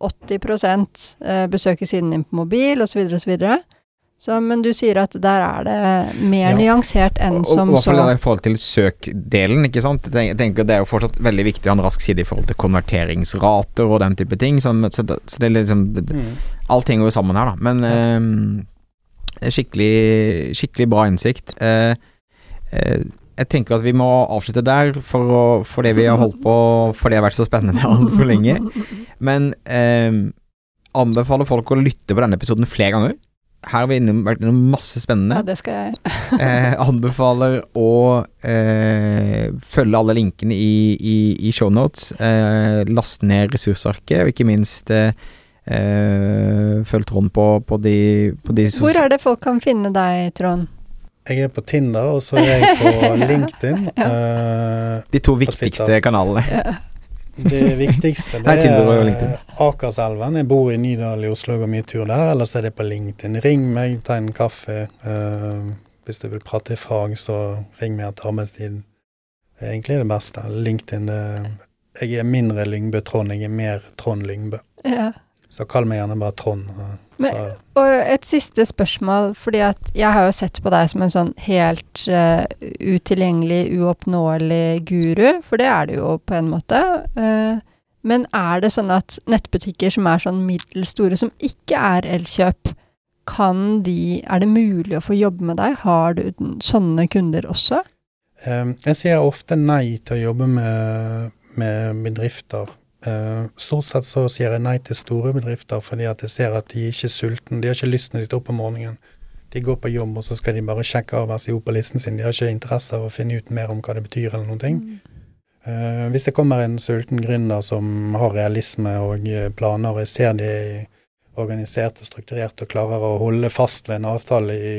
80 eh, besøker siden din på mobil, osv., osv. Så, men du sier at der er det mer Ja. nyansert enn Og- som og, i hvert fall så i forhold til søkdelen, ikke sant. Jeg tenker, jeg tenker Det er jo fortsatt veldig viktig å ha en rask side i forhold til konverteringsrater og den type ting. Sånn, så, det, så det er liksom det, mm. Alt henger jo sammen her, da. Men ja. er skikkelig, skikkelig bra innsikt. Eh, eh, jeg tenker at vi må avslutte der, for, å, for det vi har holdt på For det har vært så spennende <laughs> altfor lenge. <laughs> Men eh, anbefaler folk å lytte på denne episoden flere ganger. Her har vi innom, vært innom masse spennende Ja, det skal jeg. <laughs> eh, anbefaler å eh, følge alle linkene i, i, i shownotes. Eh, last ned ressursarket, og ikke minst eh, eh, følg Trond på, på de, på de Hvor er det folk kan finne deg, Trond? Jeg er på Tinder, og så er jeg på <laughs> LinkedIn. Eh, de to viktigste kanalene. Ja. Det viktigste det er LinkedIn. Akerselven. Jeg bor i Nydal i Oslo og går mye tur der. Ellers er det på LinkedIn. Ring meg, ta en kaffe. Uh, hvis du vil prate i fag, så ring meg etter arbeidstiden. Det er egentlig det beste. LinkedIn det, Jeg er mindre Lyngbø Trond, jeg er mer Trond Lyngbø. Ja. Så kall meg gjerne bare Trond. eh, Men- Og et siste spørsmål, fordi at jeg har jo sett på deg som en sånn helt uh, utilgjengelig, uoppnåelig guru, for det er du jo på en måte. Uh, Men er det sånn at nettbutikker som er sånn middels store, som ikke er Elkjøp, kan de Er det mulig å få jobbe med deg? Har du sånne kunder også? Um, jeg sier ofte nei til å jobbe med, med bedrifter. Eh, stort sett så sier jeg nei til store bedrifter fordi at jeg ser at de ikke er sultne. De har ikke lyst når de står opp om morgenen. De går på jobb, og så skal de bare sjekke av SIO på listen sin. De har ikke interesse av å finne ut mer om hva det betyr, eller noen ting. Uh, hvis det kommer en sulten gründer som har realisme og eh, planer, og jeg ser de er organisert og strukturert og klarer å holde fast ved en avtale i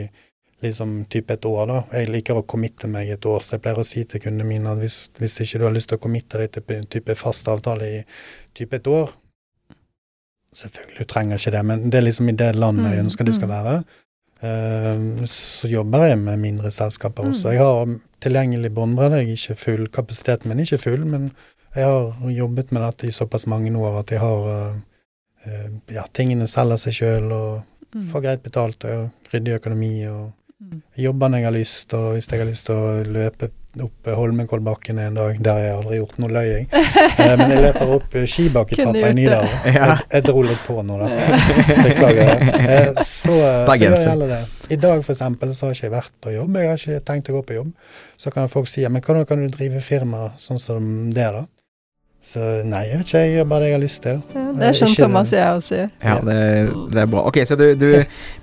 liksom type et år, da. Jeg liker å committe meg et år, så jeg pleier å si til kundene mine at hvis, hvis ikke du har lyst til å committe deg til en type fast avtale i type et år Selvfølgelig, du trenger ikke det, men det er liksom i det landet jeg Mm, ønsker du skal mm. være. Eh, så jobber jeg med mindre selskaper også. Jeg har tilgjengelig båndbredde. Jeg er ikke full. Kapasiteten min er ikke full, men jeg har jobbet med dette i såpass mange år at jeg har eh, eh, Ja, tingene selger seg sjøl og Mm. får greit betalt og ryddig økonomi og. Jobber når jeg har lyst, og hvis jeg har lyst til å løpe opp Holmenkollbakken en dag, der har jeg aldri gjort noe, løy jeg. <laughs> Eh, Men jeg løper opp skibakketrappa i. Nydalen. Jeg, jeg dro litt på nå, da. <laughs> Beklager. Eh, Så, så Bergenser. jeg heller det. I dag eksempel så har ikke jeg vært på jobb, jeg har ikke tenkt å gå på jobb. Så kan folk si ja, men hvordan kan du drive firma sånn som det, da? Så nei, jeg vet ikke, jeg gjør bare det jeg har lyst til. Ja, det er sånn Thomas og jeg også gjør. Ja, det, det er bra. Ok, så du, du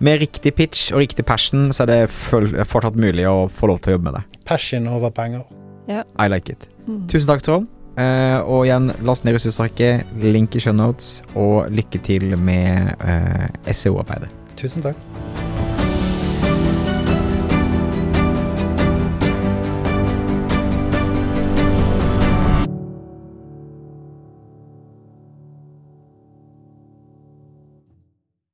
Med riktig pitch og riktig passion, så er det fortsatt mulig å få lov til å jobbe med det. Passion over penger. I like it. Mm. Tusen takk, Trond. Uh, og igjen, last ned ressursarket, link i shownotes, og lykke til med uh, SEO-arbeidet. Tusen takk.